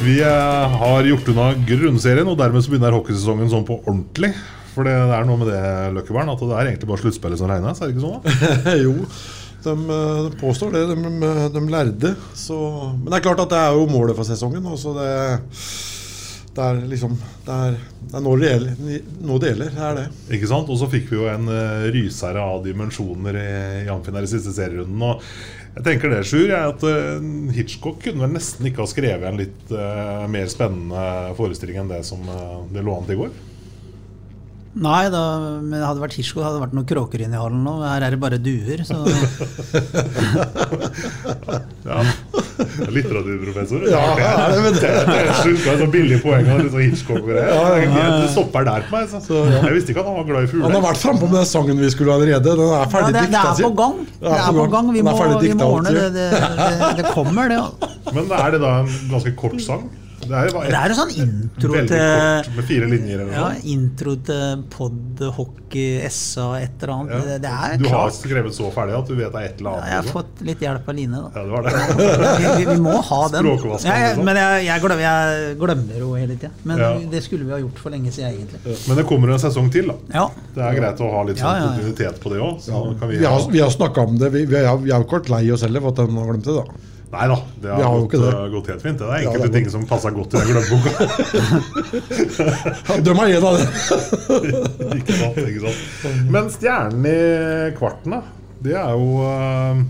Vi eh, har gjort unna grunnserien, og dermed så begynner hockeysesongen sånn på ordentlig. For det er noe med det, Løkkebern, at det er egentlig bare sluttspillet som regnes, er det ikke sånn? da? jo, de, eh, de påstår det, de, de lærde. Så, men det er klart at det er jo målet for sesongen. Også det, det er liksom Det er, det er nå det gjelder. Nå det gjelder, det er det. Ikke sant? Og så fikk vi jo en uh, rysere av dimensjoner i, i her i siste serierunden. Og jeg tenker det, Sjur, at eh, Hitchcock kunne vel nesten ikke ha skrevet en litt eh, mer spennende forestilling enn det som eh, det lå an til i går. Nei, da, men det vært hirsko, hadde det vært noen kråker inni i hallen nå. Her er det bare duer. Så Ja. Litteraturprofessor. Ja, det er det, men det- det er sjukt, det er så billige poeng litt sånn Hitchcock og greier. Det stopper der på meg. Så. Jeg visste ikke at han var glad i Han har vært frampå med den sangen vi skulle allerede. Den er ferdig det, det dikta. er på gang. Det er på gang. Vi må, vi må ordne det. Det, det, det kommer, det. altså. Men er det da en ganske kort sang? Det er, jo Det er sånn intro veldig kort, til med fire linjer eller ja, noe. intro til pod, hockey, SA, et eller annet. Ja. Det, det er Du har klart. skrevet så ferdig at du vet det er et eller Ja, annet. jeg har liksom. fått litt hjelp av Line, da. Ja, det var det. Vi, vi, vi må ha den. Språkvask, Ja, jeg, liksom. men jeg, jeg, glemmer, jeg glemmer jo hele tida. Men Ja. det skulle vi ha gjort for lenge siden, egentlig. Men det kommer en sesong til, da. Ja. Det er greit å ha litt sånn ja, ja. kontinuitet på det òg. Vi har, vi har snakka om det. Vi, vi, har, vi har jo ikke lei oss heller for at de har glemt det. da Nei da, det har, gått, det. uh, gått helt fint. Det er Ja, enkelte det er ting som passer godt i den glemmeboka. Ja, De igjen en av det. ikke sant, ikke sant. Men stjernen i kvarten, da. Det er jo uh,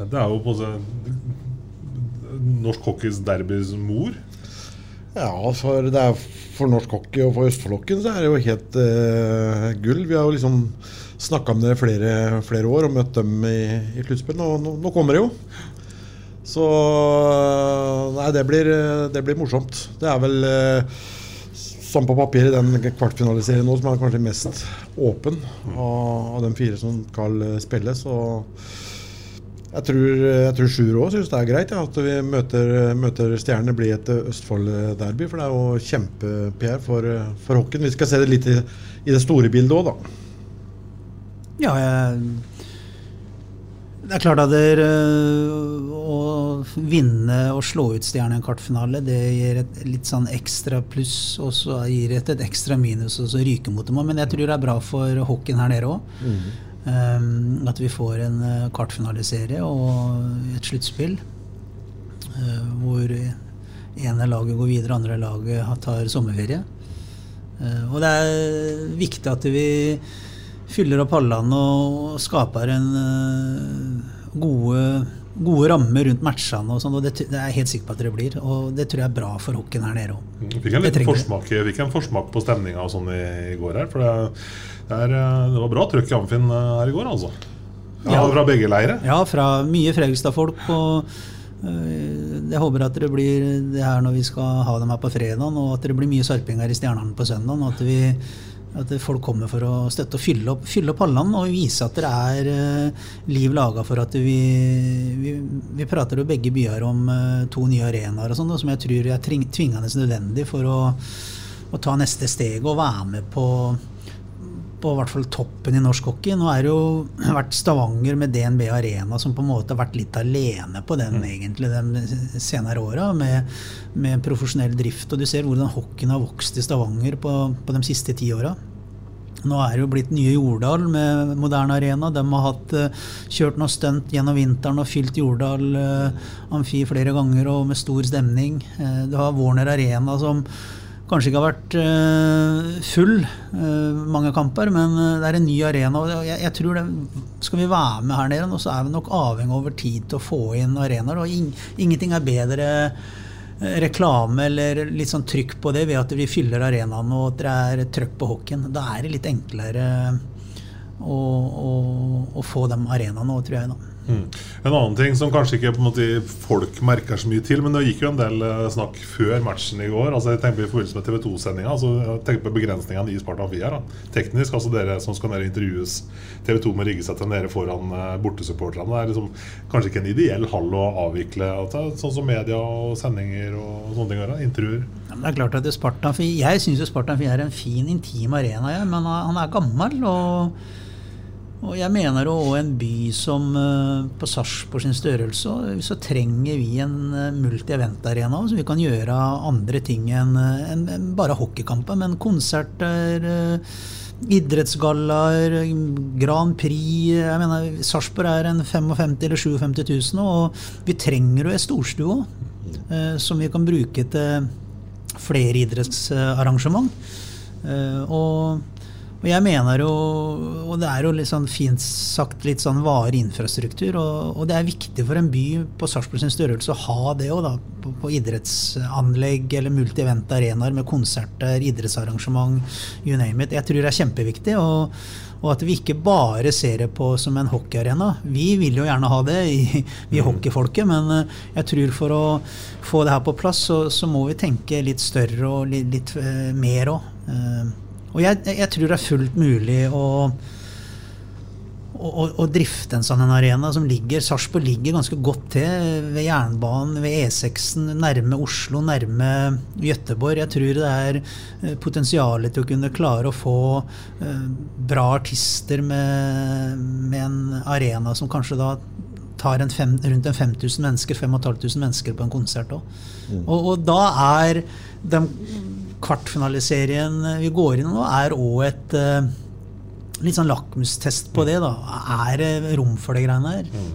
Det er jo på en måte norsk hockeys derbys mor. Ja, for, det er for norsk hockey og for Østfoldhockey så er det jo helt uh, gull. Vi har jo liksom snakka om det i flere, flere år og møtt dem i, i sluttspill. Nå, nå, nå kommer det jo. Så Nei, det blir, det blir morsomt. Det er vel Som sånn på papiret den kvartfinaliserien nå som er kanskje mest åpen av, av de fire som skal eh, spille. Så jeg tror, jeg tror Sjur òg syns det er greit ja, at vi møter, møter Stjernene blir et Østfold-derby. For det er jo kjempe-PR for, for hockeyen. Vi skal se det litt i, i det store bildet òg, da. Ja, jeg, det er klart at det er, øh, å vinne og slå ut Stjernen i en kvartfinale, det gir et litt sånn ekstra pluss, og så gir det et ekstra minus, og så ryker mot dem. Men jeg tror det er bra for hockeyen her nede òg. Um, at vi får en uh, kvartfinaliserie og et sluttspill uh, hvor ene laget går videre, andre laget tar sommerferie. Uh, og det er viktig at vi fyller opp hallene og skaper en uh, gode, gode rammer rundt matchene. og sånn, og det, det er jeg helt sikker på at det blir. Og det tror jeg er bra for hockeyen her nede òg. Fikk en liten vi. forsmak, fikk en forsmak på stemninga og sånn i, i går her. For det, det, er, uh, det var bra trøkk i Amfin uh, her i går, altså. Ja, Ja. Fra begge leire. Ja, fra mye Fredrikstad-folk. Og jeg håper at det blir det her når vi skal ha dem her på fredag, og at det blir mye sarpinger i Stjernene på søndag. Og at, vi, at folk kommer for å støtte og fylle opp, fylle opp hallene og vise at det er øh, liv laga for at vi, vi Vi prater jo begge byer om øh, to nye arenaer og sånn, som jeg tror er tving- tvingende nødvendig for å, å ta neste steg og være med på på i hvert fall toppen i norsk hockey. Nå er det jo vært Stavanger med DNB Arena som på en måte har vært litt alene på den egentlig de senere åra, med, med profesjonell drift. Og du ser hvordan hockeyen har vokst i Stavanger på, på de siste ti åra. Nå er det jo blitt nye Jordal med moderne arena. De har hatt, eh, kjørt noe stunt gjennom vinteren og fylt Jordal eh, amfi flere ganger og med stor stemning. Eh, du har Warner Arena som kanskje ikke har vært eh, full eh, mange kamper, men eh, det er en ny arena. og jeg, jeg tror det, Skal vi være med her nede nå, så er vi nok avhengig over tid til å få inn arenaer. og ing, Ingenting er bedre reklame eller litt sånn trykk på det ved at vi fyller arenaen og at det er trøkk på hockeyen. Da er det litt enklere å, å, å få de arenaene nå, tror jeg. da. Mm. En annen ting som kanskje ikke måte, folk merker så mye til, men det gikk jo en del eh, snakk før matchen i går. altså jeg tenker på I forbindelse med TV 2-sendinga. Altså, jeg tenker på begrensningene i Sparta Via. da. Teknisk, altså dere som skal ned og intervjues. TV 2 må rigge seg til nede foran uh, bortesupporterne. Det er liksom, kanskje ikke en ideell hall å avvikle, altså, sånn som media og sendinger og sånne ting. Da. Intervjuer. Ja, det er klart at Sparta Jeg syns Sparta Via er en fin, intim arena, ja, men han er gammel. og og jeg mener òg en by som uh, på Sarpsborg sin størrelse, så trenger vi en uh, multi-event-arena så vi kan gjøre andre ting enn en, en bare hockeykamper. Men konserter, idrettsgallaer, Grand Prix jeg mener, Sarpsborg er en 55 eller 57 000, og vi trenger jo ei storstue òg. som vi kan bruke til flere idrettsarrangement. og og jeg mener jo, og det er jo litt sånn fint sagt litt sånn varig infrastruktur, og, og, det er viktig for en by på Sarpsborg sin størrelse å ha det òg, på, på, idrettsanlegg eller multi-event-arenaer med konserter, idrettsarrangement, you name it. Jeg tror det er kjempeviktig. og, og at vi ikke bare ser det på som en hockeyarena. Vi vil jo gjerne ha det, i, vi mm. hockeyfolket, men eh, jeg tror for å få det her på plass, så, så må vi tenke litt større og litt, litt uh, mer òg. Og jeg, jeg, tror det er fullt mulig å, å, å drifte en sånn en arena som ligger Sarpsborg ligger ganske godt til ved jernbanen, ved E6-en, nærme Oslo, nærme Gøteborg. Jeg tror det er potensialet til å kunne klare å få uh, bra artister med, med, en arena som kanskje da tar en fem, rundt en 5000 mennesker, 5500 mennesker på en konsert òg. Mm. Og, og da er de kvartfinaliserien vi går inn nå, er òg et uh, litt sånn lakmustest på det. da. Er det rom for de greiene her? Mm.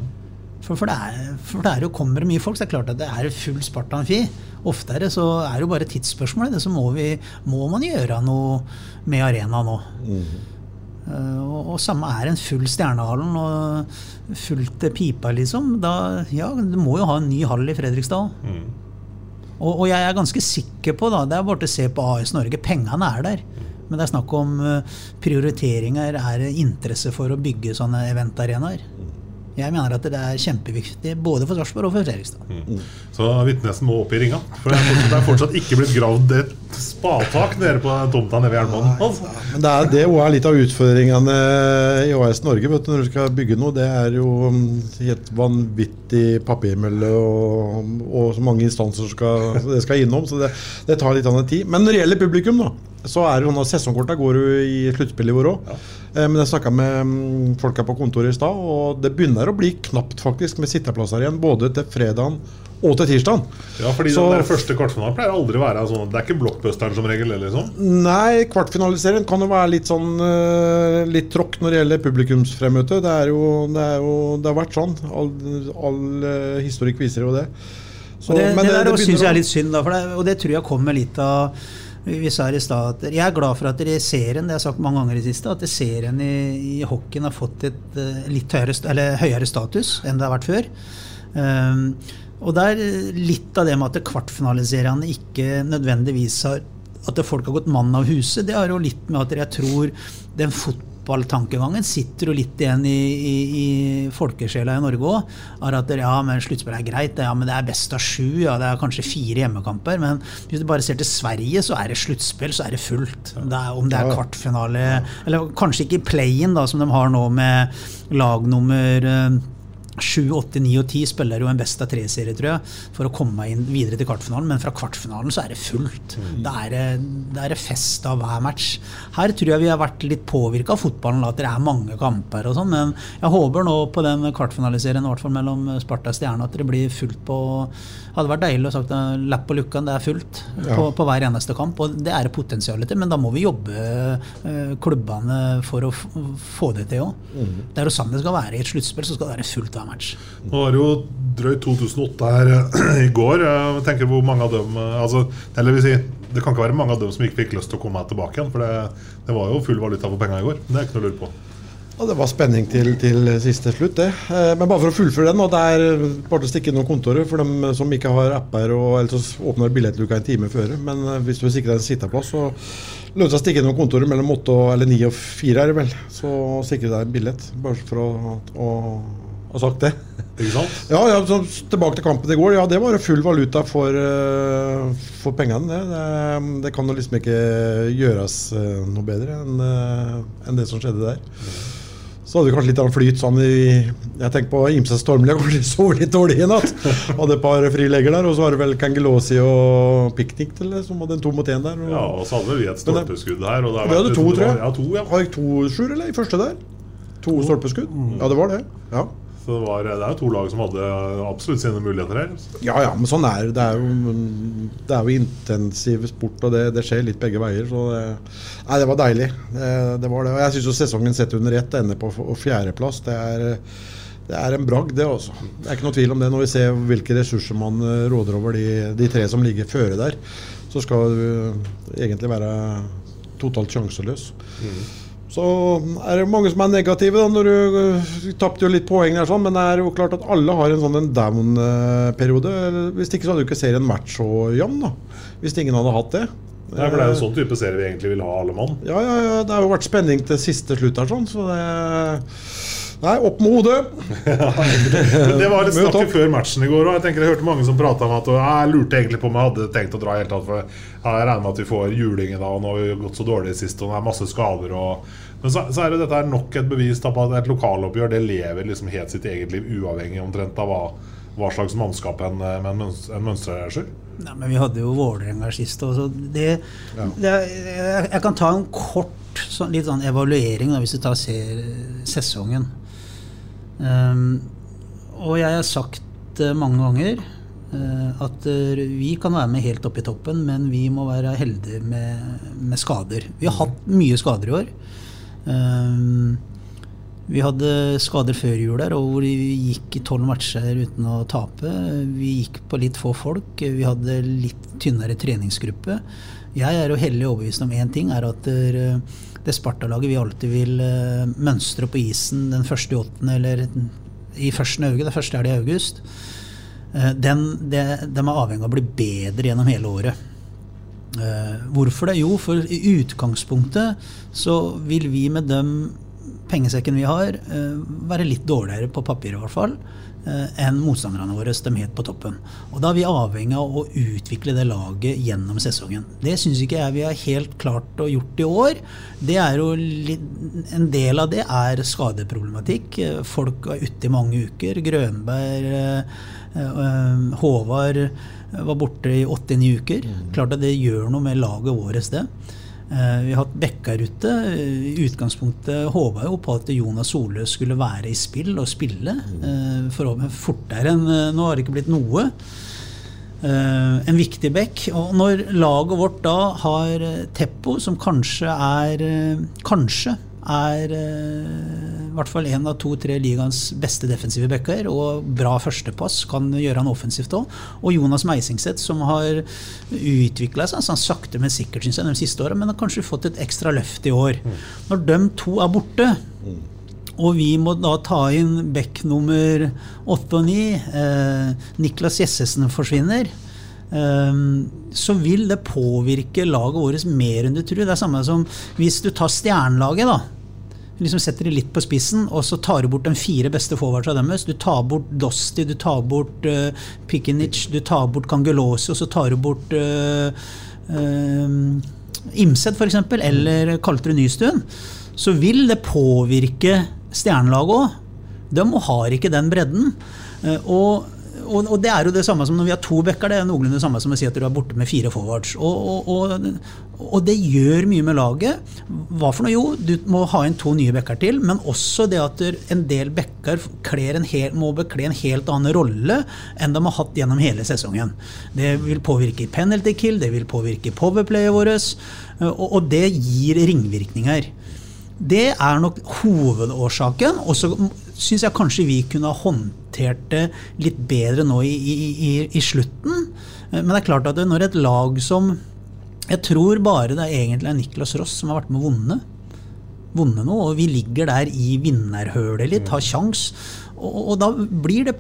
For, for, det er, for det er jo kommer det mye folk, så det er klart at det er full Sparta Amfi. Oftere så er det jo bare tidsspørsmål. Så må, vi, må man gjøre noe med arena nå. Mm. Uh, og, og, samme er en full Stjernehallen og fullt pipa, liksom. Da, ja, du må jo ha en ny hall i Fredrikstad. Mm. Og, og, jeg er ganske sikker på, da, det er bare å se på AS Norge, pengene er der. Men det er snakk om uh, prioriteringer, er interesse for å bygge sånne eventarenaer. Jeg mener at det er kjempeviktig både for Sarpsborg og for Fredrikstad. Mm. Så Vitnesen må opp i ringa. For det er det er fortsatt ikke blitt gravd et spatak nede på tomta nede ved jernbanen. Altså. Men det er det er litt av utfordringene i AS Norge vet du, når du skal bygge noe. Det er jo um, helt vanvittig papirmølle og, og, så mange instanser skal, det skal innom. Så det, det tar litt annen tid. Men når det gjelder publikum, da, så er det jo nå sesongkorta går jo i sluttspillet i år òg. Ja. Eh, men jeg snakka med mm, folka på kontoret i stad, og det begynner å bli knapt faktisk med sitteplasser igjen. Både til fredagen og til tirsdagen. Ja, fordi så, den der første kvartfinalen pleier aldri å være sånn Det er ikke blockbusteren som regel? liksom? Nei, kvartfinaliseringen kan jo være litt sånn uh, litt tråkk når det gjelder publikumsfremmøte. Det, er jo, det, er jo, det har vært sånn. All, all uh, historikk viser jo det. Så, og det, det, det, det syns jeg er litt synd, da, det, og det tror jeg kommer litt av vi sa i stad at Jeg er glad for at serien det har jeg sagt mange ganger i siste, at serien i, i hockeyen har fått et uh, litt høyere, høyere, status enn det har vært før. Um, og det er litt av det med at kvartfinaliseriene ikke nødvendigvis har At folk har gått mann av huset, det har jo litt med at jeg tror den fotballtankegangen sitter jo litt igjen i, i, i folkesjela i Norge òg. At ja, men sluttspill er greit, ja, men det er best av sju, ja, det er kanskje fire hjemmekamper. Men hvis du bare ser til Sverige, så er det sluttspill, så er det fullt. Det er, om det er kvartfinale Eller kanskje ikke play-in, som de har nå med lag nummer eh, 7, 8, 9 og 10 spiller jo en best av tre-serie, tror jeg, for å komme inn videre til kvartfinalen. Men fra kvartfinalen så er det fullt. Mm. Da er det, det er fest av hver match. Her tror jeg vi har vært litt påvirka av fotballen, at det er mange kamper og sånn. Men jeg håper nå på den kvartfinaliserien, i hvert fall mellom Sparta og Stjerne, at det blir fullt på hadde vært deilig å sagt lapp på lukka, det er fullt ja. på, på, hver eneste kamp. Og det er det potensialet til, men da må vi jobbe uh, klubbene for å få det til òg. Mm. Det er jo sånn det skal være. I et sluttspill så skal det være fullt hver match. Nå var det jo drøyt 2008 her i går. Jeg tenker hvor mange av dem eh, altså, Eller vil si det kan ikke være mange av dem som ikke fikk lyst til å komme tilbake igjen. For det, det var jo full valuta for penga i går. Det er ikke noe å lure på. Ja, Det var spenning til, til siste slutt, det. Eh, Men bare for å fullføre den, og det er bare til å stikke inn noen kontorer for dem som ikke har apper, og eller så åpner billettluka en time før. Men eh, hvis du vil sikre deg en sitteplass, så lønner det seg å stikke inn noen kontorer mellom åtte og eller ni og fire, er det vel. Så sikre deg en billett, bare for å, å ha sagt det. Ikke sant? Ja, ja så tilbake til kampen i går. Ja, det var full valuta for, eh, for pengene. Det. Det, det kan jo liksom ikke gjøres eh, noe bedre enn eh, enn det som skjedde der. Så hadde vi kanskje litt flyt sånn i Jeg tenker på Imse Stormli, kanskje sov litt dårlig i natt. Hadde et par frilegger der, og så var det vel Kangelosi og Piknik som hadde en to mot én der. Og, Ja, og så hadde vi et stolpeskudd her. Og vi hadde to, tror jeg. Ja, to, ja. Har jeg to sjur, eller? I første der? To stolpeskudd? Ja, det var det. Ja. Så det, var, det er to lag som hadde absolutt sine muligheter her. Ja, ja, men sånn er det. Er jo, det er jo intensiv sport, og det, det skjer litt begge veier. Så det, nei, det var deilig. Det, det var det. Og jeg syns sesongen sett under ett ender på fjerdeplass. Det er, det er en bragd, det også. Det er ikke noe tvil om det. Når vi ser hvilke ressurser man eh, råder over de, de tre som ligger føre der, så skal du egentlig være totalt sjanseløs. Så er det mange som er negative. da, når Du du tapte jo litt poeng, der, sånn, men det er jo klart at alle har en sånn down-periode. Hvis ikke så hadde jo ikke serien vært så jevn. Hvis ingen hadde hatt det. Ja, for Det er jo sånn type serie vi egentlig vil ha, alle mann. Ja, ja, ja, Det har jo vært spenning til siste slutt her, sånn, så det Nei, opp med hodet! Men det var litt snakk før matchen i går. Og jeg tenker jeg hørte mange som prata om at Jeg lurte egentlig på om jeg hadde tenkt å dra helt tatt. For jeg regner med at vi får juling da, og nå har vi gått så dårlig sist, og det er masse skader. Og, men så, så er det dette er nok et bevis da, på at et lokaloppgjør det lever liksom helt sitt eget liv, uavhengig omtrent av hva, hva slags mannskap en, en, møns- en mønstrer seg. Nei, men vi hadde jo Vålerenga sist. Og så det, det, jeg, jeg kan ta en kort sånn, litt sånn evaluering da, hvis du tar ser, sesongen. Um, og jeg har sagt uh, mange ganger uh, at uh, vi kan være med helt opp i toppen, men vi må være heldige med, med skader. Vi har hatt mye skader i år. Ehm, vi hadde skader før jul der, og hvor vi gikk i tolv matcher uten å tape. Vi gikk på litt få folk. Vi hadde litt tynnere treningsgruppe. Jeg er jo hellig overbevist om én ting, er at det, det Sparta-laget vi alltid vil eh, mønstre på isen den første i åttende eller i første auge, det første er det i august, eh, den, det, de er avhengig av å bli bedre gjennom hele året. Eh, hvorfor det? Jo, for i utgangspunktet så vil vi med den pengesekken vi har, eh, være litt dårligere på papir i hvert fall eh, enn motstanderne våre, de helt på toppen. Og da er vi avhengig av å utvikle det laget gjennom sesongen. Det syns ikke jeg vi har helt klart å gjort i år. Det er jo litt, En del av det er skadeproblematikk. Folk er ute i mange uker. Grønberg, Håvard var borte i åtte-ni uker. Klart at det gjør noe med laget vårt, det. Eh, Vi har hatt Bekkarute. I utgangspunktet håpa jo på at Jonas Solø skulle være i spill og spille. eh, Forhåpentlig fortere enn eh, Nå har det ikke blitt noe. En viktig bekk. Og når laget vårt da har Teppo, som kanskje er Kanskje er eh, i hvert fall en av to-tre ligaens beste defensive backer, og bra førstepass, kan gjøre han offensivt òg. Og Jonas Meisingseth, som har utvikla seg altså sakte, men sikkert synes jeg, de siste åra, men har kanskje fått et ekstra løft i år. Når de to er borte, og vi må da ta inn bekk nummer åtte og ni. Eh, Niklas Jessesen forsvinner. eh, så vil det påvirke laget vårt mer enn du tror. Det er samme som hvis du tar stjernelaget, da. Liksom setter de litt på spissen, og så tar du bort de fire beste forwardsa deres. Du tar bort Dosti, du tar bort uh, Pikinic, du tar bort Kangelosi, og så tar du bort uh, Imsed, f.eks., eller Kaltrud Nystuen. Så vil det påvirke stjernelaget òg. De har ikke den bredden. Uh, Og, og, og det er jo det samme som når vi har to backer. Det er noenlunde det samme som å si at du er borte med fire forwards. Og, og, og, det gjør mye med laget. Hva for noe? Jo, du må ha inn to nye backer til, men også det at en del backer må bekle en helt annen rolle enn de har hatt gjennom hele sesongen. Det vil påvirke penalty kill, det vil påvirke powerplayet vårt, og det gir ringvirkninger. Det er nok hovedårsaken. Og så syns jeg kanskje vi kunne ha håndtert det litt bedre nå i, i, i, i slutten. Eh, Men det er klart at når et lag som Jeg tror bare det er egentlig er Niklas Ross som har vært med å vunne. Vunnet noe, og vi ligger der i vinnerhølet litt, har kjangs. Og, og da blir det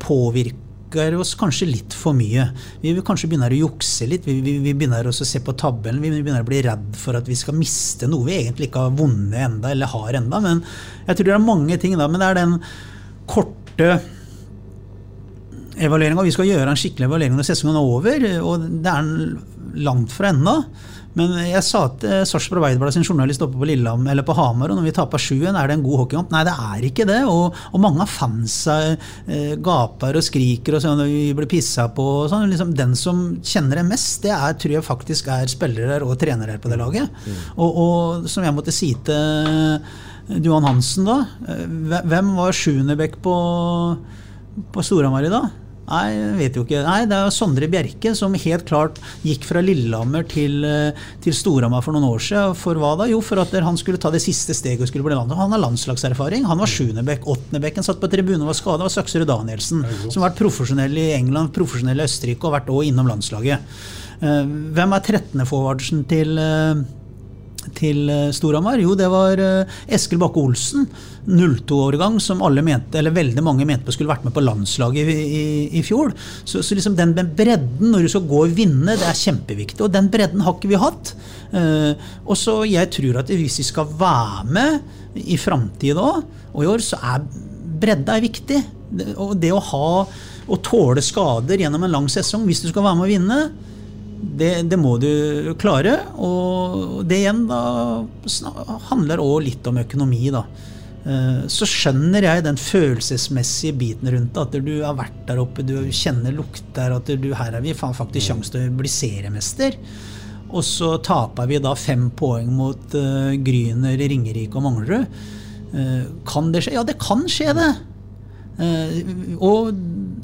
påvirker oss kanskje litt for mye. Vi vil kanskje begynne å jukse litt. Vi, vi, vi begynner å se på tabellen. Vi begynner å bli redd for at vi skal miste noe vi egentlig ikke har vunnet enda, eller har enda. Men jeg tror det er mange ting da. Men det er den korte evalueringa. Vi skal gjøre en skikkelig evaluering når sesongen er over, og det er langt fra ennå. Men jeg sa til Sarpsborg Arbeiderblad sin journalist oppe på Lillehamn, eller på Hamar, og når vi taper 7-1, er det en god hockeykamp? Nei, det er ikke det. Og, og mange av fansa eh, gaper og skriker og sånn og vi blir pissa på. Og sånn. liksom, den som kjenner det mest, det er, tror jeg faktisk er spillere og trenere på det laget. Og, og som jeg måtte si til Duan Hansen da, eh, hvem var sjuendebekk på, på Storhamar i dag? Nei, jeg vet jo ikke. Nei, Det er Sondre Bjerke som helt klart gikk fra Lillehammer til, eh, til Storhamar for noen år siden. For hva da? Jo, for at han skulle ta det siste steget og skulle bli landslag. Han har landslagserfaring. Han var sjuendebekk. Åttendebekken satt på tribunen og var skada. Var Saksrud Danielsen, som har vært profesjonell i England, profesjonell i Østerrike og vært også innom landslaget. Eh, hvem er 13.-forwardsen til eh, til Storhamar? Jo, det var Eskil Bakke Olsen, 02-årgang, som alle mente, eller veldig mange mente skulle vært med på landslaget i, i, i fjor. Så, så, liksom den bredden når du skal gå og vinne, det er kjempeviktig. Og den bredden har ikke vi hatt. Uh, og så jeg tror at hvis vi skal være med i framtida og i år, så er bredda er viktig. Og det å ha og tåle skader gjennom en lang sesong hvis du skal være med å vinne, det, det, må du klare. Og det igjen da handler òg litt om økonomi, da. Så skjønner jeg den følelsesmessige biten rundt det. At du har vært der oppe, du kjenner lukter at du, her har vi faktisk sjanse til å bli seriemester. Og så taper vi da fem poeng mot uh, Gryner, Ringerike og Manglerud. Uh, kan det skje? Ja, det kan skje, det. Uh, og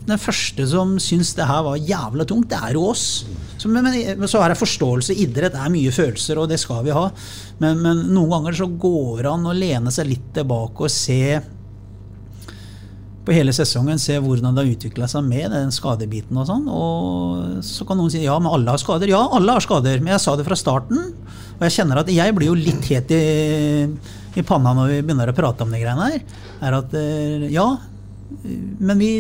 den første som syns det her var jævla tungt, det er jo oss. Så, men, men, så er det forståelse. Idrett er mye følelser, og det skal vi ha. Men, men noen ganger så går det an å lene seg litt tilbake og se på hele sesongen se hvordan det har utvikla seg med den skadebiten og sånn. Og så kan noen si ja, men alle har skader. Ja, alle har skader, men jeg sa det fra starten. Og jeg kjenner at jeg blir jo litt het i, i panna når vi begynner å prate om de greiene her. Er at ja, men vi,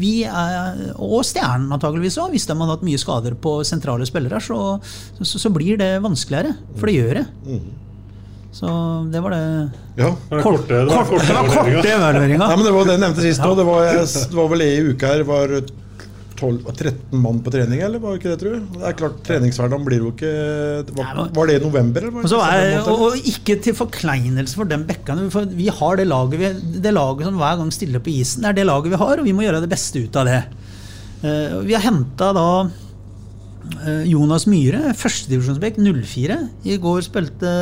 vi er, og Stjernen antageligvis òg, hvis de hadde hatt mye skader på sentrale spillere, så, så, så, blir det vanskeligere. For det gjør det. Så det var det ja, det var korte evalueringa. Ja, det var det jeg nevnte sist òg. Det, det, var vel ei uke her var 12, 13 mann på trening, eller var det ikke det, tror du? Det er klart, Treningshverdagen blir jo ikke Var, var det i november? Eller var det er, og, og, ikke til forkleinelse for den bekkene. For vi har det laget, vi, det laget som hver gang stiller på isen. Det er det laget vi har, og vi må gjøre det beste ut av det. Uh, vi har henta da uh, Jonas Myhre, førstedivisjonsbekk 04. I går spilte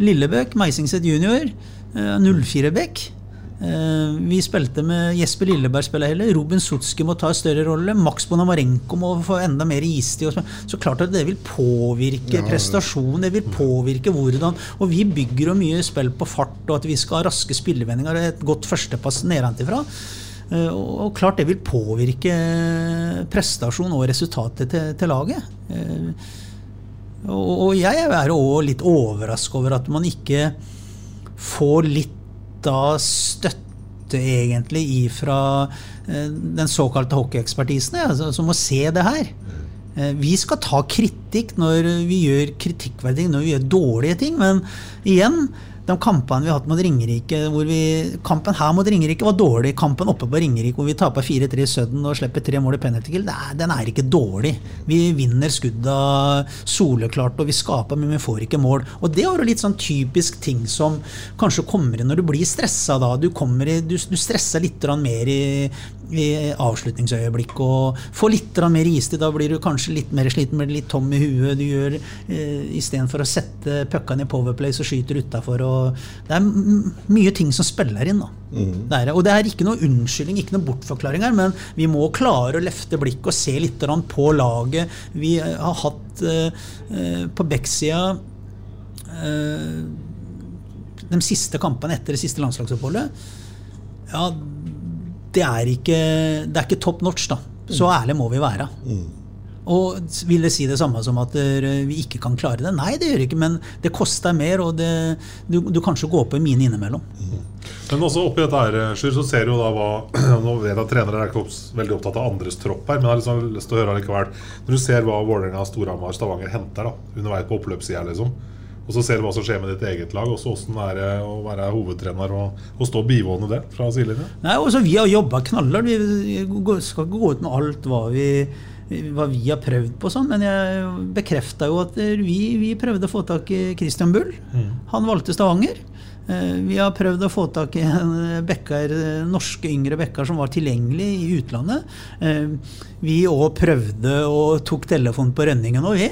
Lillebøk, Meisingset junior, uh, 04-bekk. Vi spilte med Jesper Lilleberg spiller heller. Robin Sutski må ta en større rolle. Max Bonamarenko må få enda mer istid. Så klart at det vil påvirke ja, prestasjon. Det vil påvirke hvordan Og vi bygger jo mye spill på fart, og at vi skal ha raske spillevendinger og et godt førstepass nedenfra. Og klart det vil påvirke prestasjon og resultatet til, til laget. Og jeg er òg litt overraska over at man ikke får litt da støtte egentlig ifra eh, den såkalte hockeyekspertisen, ja, som må se det her. Eh, vi skal ta kritikk når vi gjør kritikkverdige når vi gjør dårlige ting, men igjen de kampene vi har hatt mot Ringerike vi, Kampen her mot Ringerike var dårlig. Kampen oppe på Ringerike hvor vi taper 4-3 i Sudden og slipper tre mål i penalty kill, den er ikke dårlig. Vi vinner skudda soleklart, og vi skaper, men vi får ikke mål. Og det er jo litt sånn typisk ting som kanskje kommer inn når du blir stressa da. Du, i, du, du stresser litt mer i, i avslutningsøyeblikk og få litt mer istid. Da blir du kanskje litt mer sliten, blir litt tom i huet. Du gjør eh, Istedenfor å sette puckene i powerplay, så skyter du utafor. Det er mye ting som spiller inn. Mm. Det er, og det er ikke noe unnskyldning, ikke noe bortforklaring her, men vi må klare å løfte blikket og se litt på laget. Vi har hatt eh, eh på backsida eh, de siste kampene etter det siste landslagsoppholdet. Ja, det er ikke, det er ikke top notch, da. Så ærlig må vi være. Mm. Og vil det si det samme som at eh, vi ikke kan klare det? Nei, det gjør det ikke, men det koster mer, og det, du, du kanskje går på en mine innimellom. Men også oppi dette her, Sjur, så ser du da hva Nå vet jeg at trenere er ikke veldig opptatt av andres tropp her, men jeg har liksom lyst til å høre likevel. Når du ser hva Vålerenga, Storhamar, Stavanger henter da, underveis på oppløpssida, liksom, og så ser du hva som skjer med ditt eget lag, også Hvordan er det å være hovedtrener og, og stå bivående det fra sidelinja? Også Vi har jobba knallhardt. Vi skal ikke gå ut med alt hva vi, hva vi har prøvd på, sånn, men jeg bekrefta jo at vi, vi prøvde å få tak i Christian Bull. Han valgte Stavanger. Eh, Vi har prøvd å få tak i bekker, eh, norske yngre bekker som var tilgjengelig i utlandet. Eh, Vi òg prøvde og tok telefonen på Rønningen òg, vi.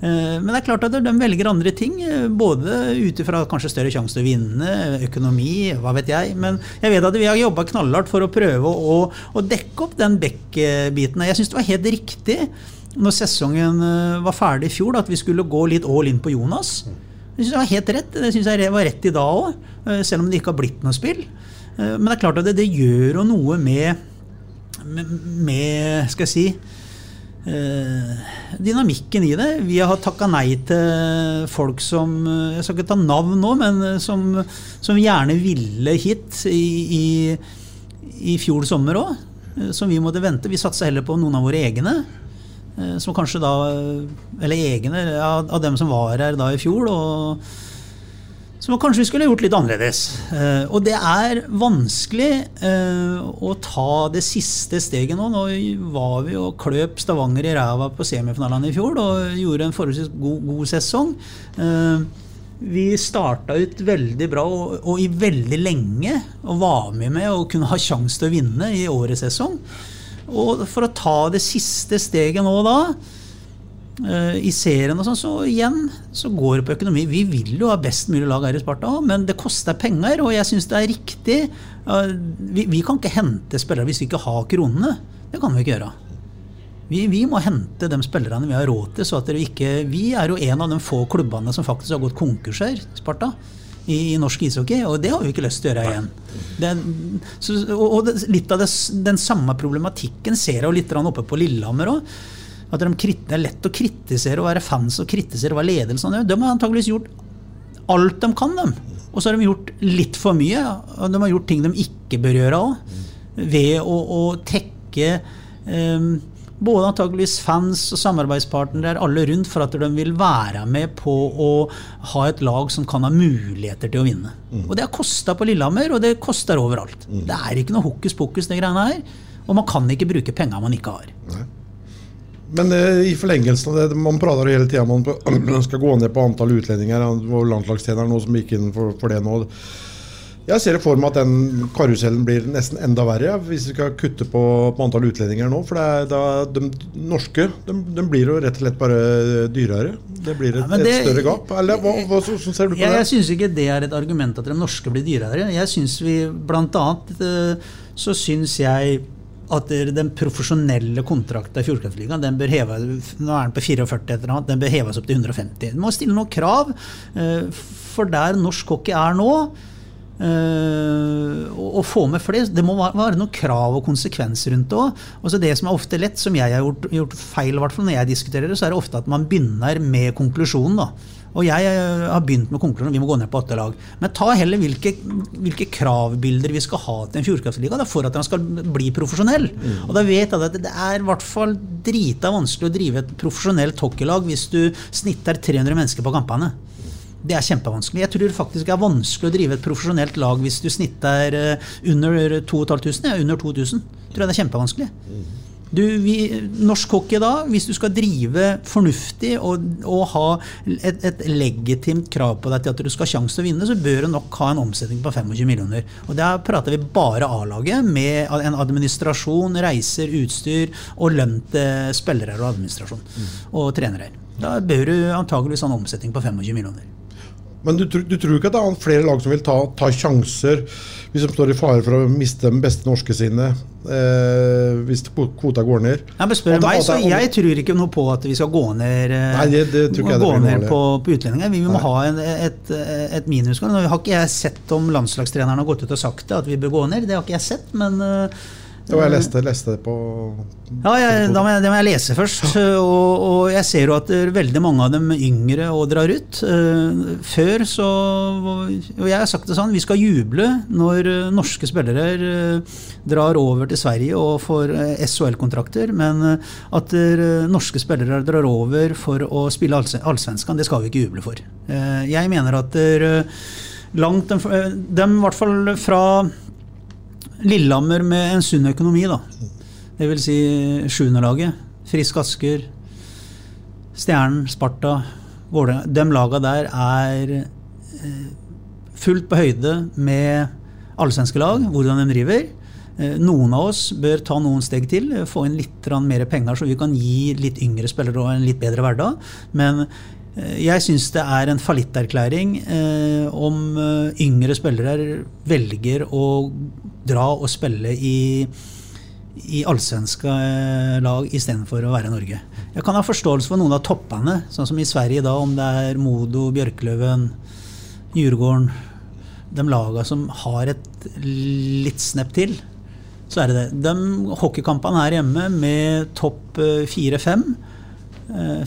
Eh, Men det er klart at de velger andre ting, eh, både ut ifra kanskje større sjanse til å vinne, økonomi, hva vet jeg. Men jeg vet at vi har jobba knallhardt for å prøve å, å dekke opp den back-biten. Jeg syns det var helt riktig når sesongen eh, var ferdig i fjor, at vi skulle gå litt all in på Jonas. Det synes jeg var helt rett. Det synes jeg var rett i dag òg, selv om det ikke har blitt noe spill. Men det er klart at det, det gjør jo noe med, med, med Skal jeg si dynamikken i det. Vi har takka nei til folk som eh, Jeg skal ikke ta navn nå, men eh, som, som gjerne ville hit i, i, i fjor sommer òg. Som vi måtte vente. Vi satsa heller på noen av våre egne. eh, Som kanskje da Eller egne ja, av dem som var her da i fjor. Og som kanskje vi skulle gjort litt annerledes. Eh, og det er vanskelig eh, å ta det siste steget nå. Nå var vi og kløp Stavanger i ræva på semifinalene i fjor og gjorde en forholdsvis god, god sesong. Eh, vi starta ut veldig bra og, og i veldig lenge og var med med å kunne ha sjanse til å vinne i årets sesong. Og for å ta det siste steget nå da i serien og sånn, så igjen så går det på økonomi. Vi vil jo ha best mulig lag her i Sparta, men det koster penger, og jeg syns det er riktig. Eh, Vi, vi kan ikke hente spillere hvis vi ikke har kronene. Det kan vi ikke gjøre. Vi, vi må hente de spillerne vi har råd til. så at dere ikke, Vi er jo en av de få klubbene som faktisk har gått konkurs her, Sparta. I, norsk ishockey, og det har vi ikke lyst til å gjøre igjen. Det, så, og, og litt av det, den samme problematikken ser jeg jo litt oppe på Lillehammer òg. At de, det er lett å kritisere og være fans og kritisere hva ledelsen gjør. De har antakeligvis gjort alt de kan, dem. Og så har de gjort litt for mye. Og de har gjort ting de ikke bør gjøre òg. Ved å, å tekke um, både antakeligvis fans og samarbeidspartnere, alle rundt, for at de vil være med på å ha et lag som kan ha muligheter til å vinne. Og det har kosta på Lillehammer, og det koster overalt. Det er ikke noe hokus pokus, det greiene her. Og man kan ikke bruke penger man ikke har. Men eh, i forlengelsen av det, man prater hele tida om man skal gå ned på antall utlendinger. og var landslagstreneren nå som gikk inn for, for det nå. Jeg ser for meg at den karusellen blir nesten enda verre hvis vi skal kutte på, på antall utlendinger nå. For det er, da, de norske de, de blir jo rett og slett bare dyrere. Det blir et, Ja, det- et større gap. Eller hva, hva, hvordan ser du på Jeg, jeg det? syns ikke det er et argument at de norske blir dyrere. Jeg synes vi blant annet eh, så syns jeg at den profesjonelle kontrakten i Fjordkraftligaen den bør heve, Nå er den på 44, et eller annet, den bør heves opp til 150. Du må stille noen krav. eh, For der norsk hockey er nå, eh, å få med flest. Det må være noen krav og konsekvens rundt det òg. Det som er ofte lett, som jeg har gjort, gjort feil i når jeg diskuterer det, så er det ofte at man begynner med konklusjonen. da. Og jeg har begynt med konklusjonen, vi må gå ned på åtte lag. Men ta heller hvilke, hvilke kravbilder vi skal ha til en Fjordkraftliga for at den skal bli profesjonell. Og da vet jeg at det er i hvert fall drita vanskelig å drive et profesjonelt hockeylag hvis du snitter 300 mennesker på kampene. Det er kjempevanskelig. Jeg tror faktisk det er vanskelig å drive et profesjonelt lag hvis du snitter eh, under 2500. Ja, under 2000. Tror jeg det er kjempevanskelig. Du, vi, norsk hockey da, hvis du skal drive fornuftig og, og ha et, et legitimt krav på deg til at du skal ha sjanse til å vinne, så bør du nok ha en omsetning på 25 millioner. Og Der prater vi bare A-laget, med en administrasjon, reiser, utstyr og lønn til spillere og administrasjon. Og trenere. Da bør du antakeligvis ha en omsetning på 25 millioner. Men du, du tror ikke at det er flere lag som vil ta, ta sjanser hvis de står i fare for å miste de beste norske sine eh, hvis kvota går ned? Ja, men spør meg, så Jeg tror ikke noe på at vi skal gå ned, eh, Nei, det- det gå ned på, på utlendinger. Vi må Nei. ha en, et, et minusgård. Nå har ikke jeg sett om landslagstreneren har gått ut og sagt det, at vi bør gå ned. Det har ikke jeg sett, men eh, Var jeg leste, leste det på Ja, jeg, må jeg, det må jeg lese først. Og, og jeg ser jo at er veldig mange av dem yngre og drar ut. Eh, Før så Og jeg har sagt det sånn, vi skal juble når eh, norske spillere eh, drar over til Sverige og får eh, SHL-kontrakter, men eh, at eh, norske spillere drar over for å spille allsvenskan, det skal vi ikke juble for. Eh, Jeg mener at eh, langt dem, dem i hvert fall fra Lillehammer med en sunn økonomi, da. Det vil si sjuendelaget. Frisk Asker, Stjernen, Sparta, Vålerenga. De laga der er eh, fullt på høyde med allsvenske lag, hvordan de driver. Eh, Noen av oss bør ta noen steg til, eh, få inn litt mer penger, så vi kan gi litt yngre spillere en litt bedre hverdag. Men jeg syns det er en fallitterklæring eh, om eh, yngre spillere velger å dra og spille i i allsvenske eh, lag istedenfor å være i Norge. Jeg kan ha forståelse for noen av toppene, sånn som i Sverige da, om det er Modo, Bjørkløven, Djurgården De laga som har et litt snepp til, så er det det. De hockeykampene her hjemme med topp eh, fire-fem,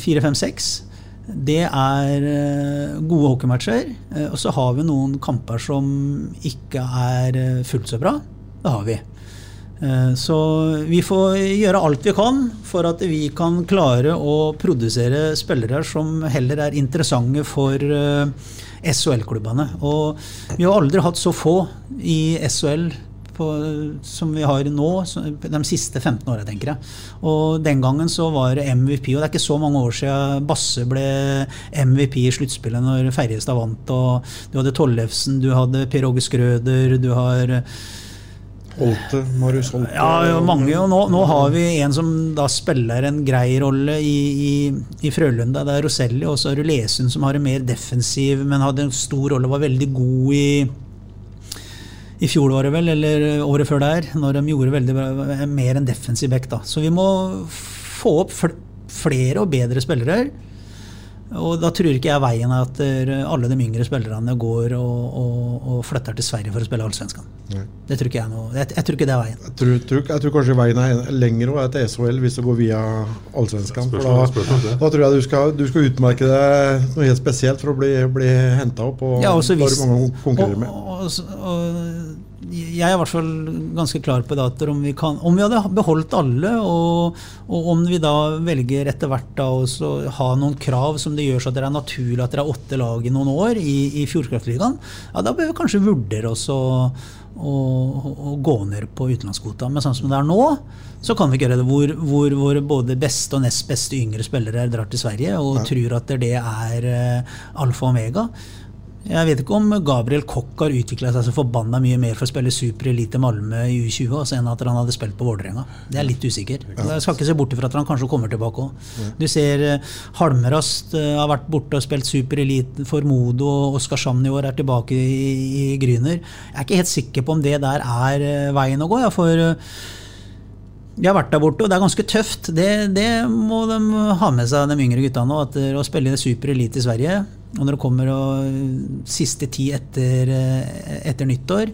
fire-fem-seks, det er eh, gode hockeymatcher. Eh, Og så har vi noen kamper som ikke er eh, fullt så bra. Det har vi. Så vi får gjøre alt vi kan for at vi kan klare å produsere spillere som heller er interessante for SHL-klubbene. Og vi har aldri hatt så få i SHL på, som vi har nå, de siste 15 åra, tenker jeg. Og den gangen så var det MVP, og det er ikke så mange år siden Basse ble MVP i sluttspillet når Ferjestad vant. og Du hadde Tollefsen, du hadde Per Åge Skrøder, du har Holte, Marius Holte. ja, ja, mange. Og nå, nå har vi en som da spiller en grei rolle i, i, i Frølunda. Det er Roselli. Og så har du Lesund som har en mer defensiv, men hadde en stor rolle. Var veldig god i i fjor var det vel, eller året før der, når de gjorde veldig bra, mer enn defensiv back. Så vi må få opp fl flere og bedre spillere. Og da tror ikke jeg veien er at eh, alle de yngre spillerne går og, og, og flytter til Sverige for å spille Allsvenskan. Ja. Det tror ikke jeg noe. Jeg, jeg tror ikke det er veien. Jeg tror, tror, jeg tror kanskje veien er lenger òg, til SHL hvis du går via Allsvenskan. Da, da tror jeg du skal, du skal utmerke deg noe helt spesielt for å bli, bli henta opp. Og Ja, hvis- du mange å konkurrere med. Og, og, og, jeg er i hvert fall ganske klar på det at om vi, kan, om vi hadde beholdt alle, og, og om vi da velger etter hvert da å ha noen krav som det gjør så at det er naturlig at det er åtte lag i noen år i, i Fjordkraftligaen, ja, da bør vi kanskje vurdere oss å, å, å gå ned på utenlandskvota. Men sånn som det er nå, så kan vi ikke gjøre det. Hvor, hvor, hvor både beste og nest beste yngre spillere drar til Sverige og tror at det er eh, alfa og omega. Jeg vet ikke om Gabriel Koch har utvikla seg så forbanna mye mer for å spille Super Elite Malmö i U20 altså, enn at han hadde spilt på Vålerenga. Det er litt usikker. Jeg skal ikke se bort ifra at han kanskje kommer tilbake òg. Du ser eh, Halmerast eh, har vært borte og spilt Super Elite for Modo, og Oskarshamn i år er tilbake i, i Gryner. Jeg er ikke helt sikker på om det der er eh, veien å gå. Ja, for de jeg har vært der borte, og det er ganske tøft. Det, det må de ha med seg, de yngre gutta nå. At å spille Super Elite i Sverige, og når det kommer og siste tid etter, eh, etter nyttår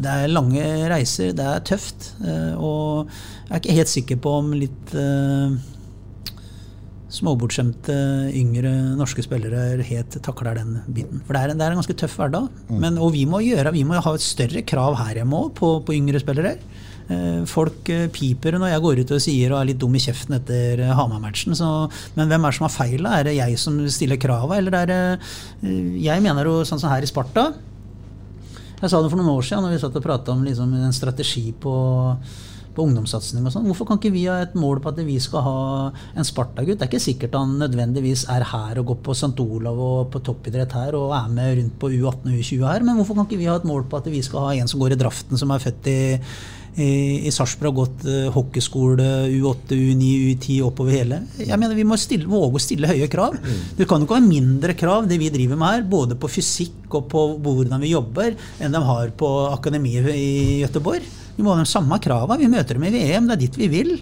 Det er lange reiser, det er tøft. eh, Og jeg er ikke helt sikker på om litt eh, småbortskjemte yngre norske spillere helt takler den biten. For det er, en- det er en ganske tøff hverdag. Men, og vi må, gjøre, vi må ha et større krav her hjemme òg på, på yngre spillere. Eh, Folk eh, piper når jeg går ut og sier og er litt dum i kjeften etter eh, Hamar-matchen. Men hvem er det som har feil? Er det jeg som stiller krava, eller er det Jeg mener jo sånn som her i Sparta. Jeg sa det for noen år siden når vi satt og prata om liksom, en strategi på, på ungdomssatsing og sånn. Hvorfor kan ikke vi ha et mål på at vi skal ha en Sparta-gutt? Det er ikke sikkert han nødvendigvis er her og går på St. Olav og på toppidrett her og er med rundt på U18 og U20 her, men hvorfor kan ikke vi ha et mål på at vi skal ha en som går i draften, som er født i i, i Sarpsborg har gått eh, hockeyskole, U8, U9, U10 oppover hele. Jeg mener Vi må stille, våge å stille høye krav. Det kan jo ikke være mindre krav det vi driver med her, både på fysikk og på hvordan vi jobber, enn de har på akademiet i Gøteborg. Vi må ha de samme kravene. Vi møter dem i VM, det er dit vi vil.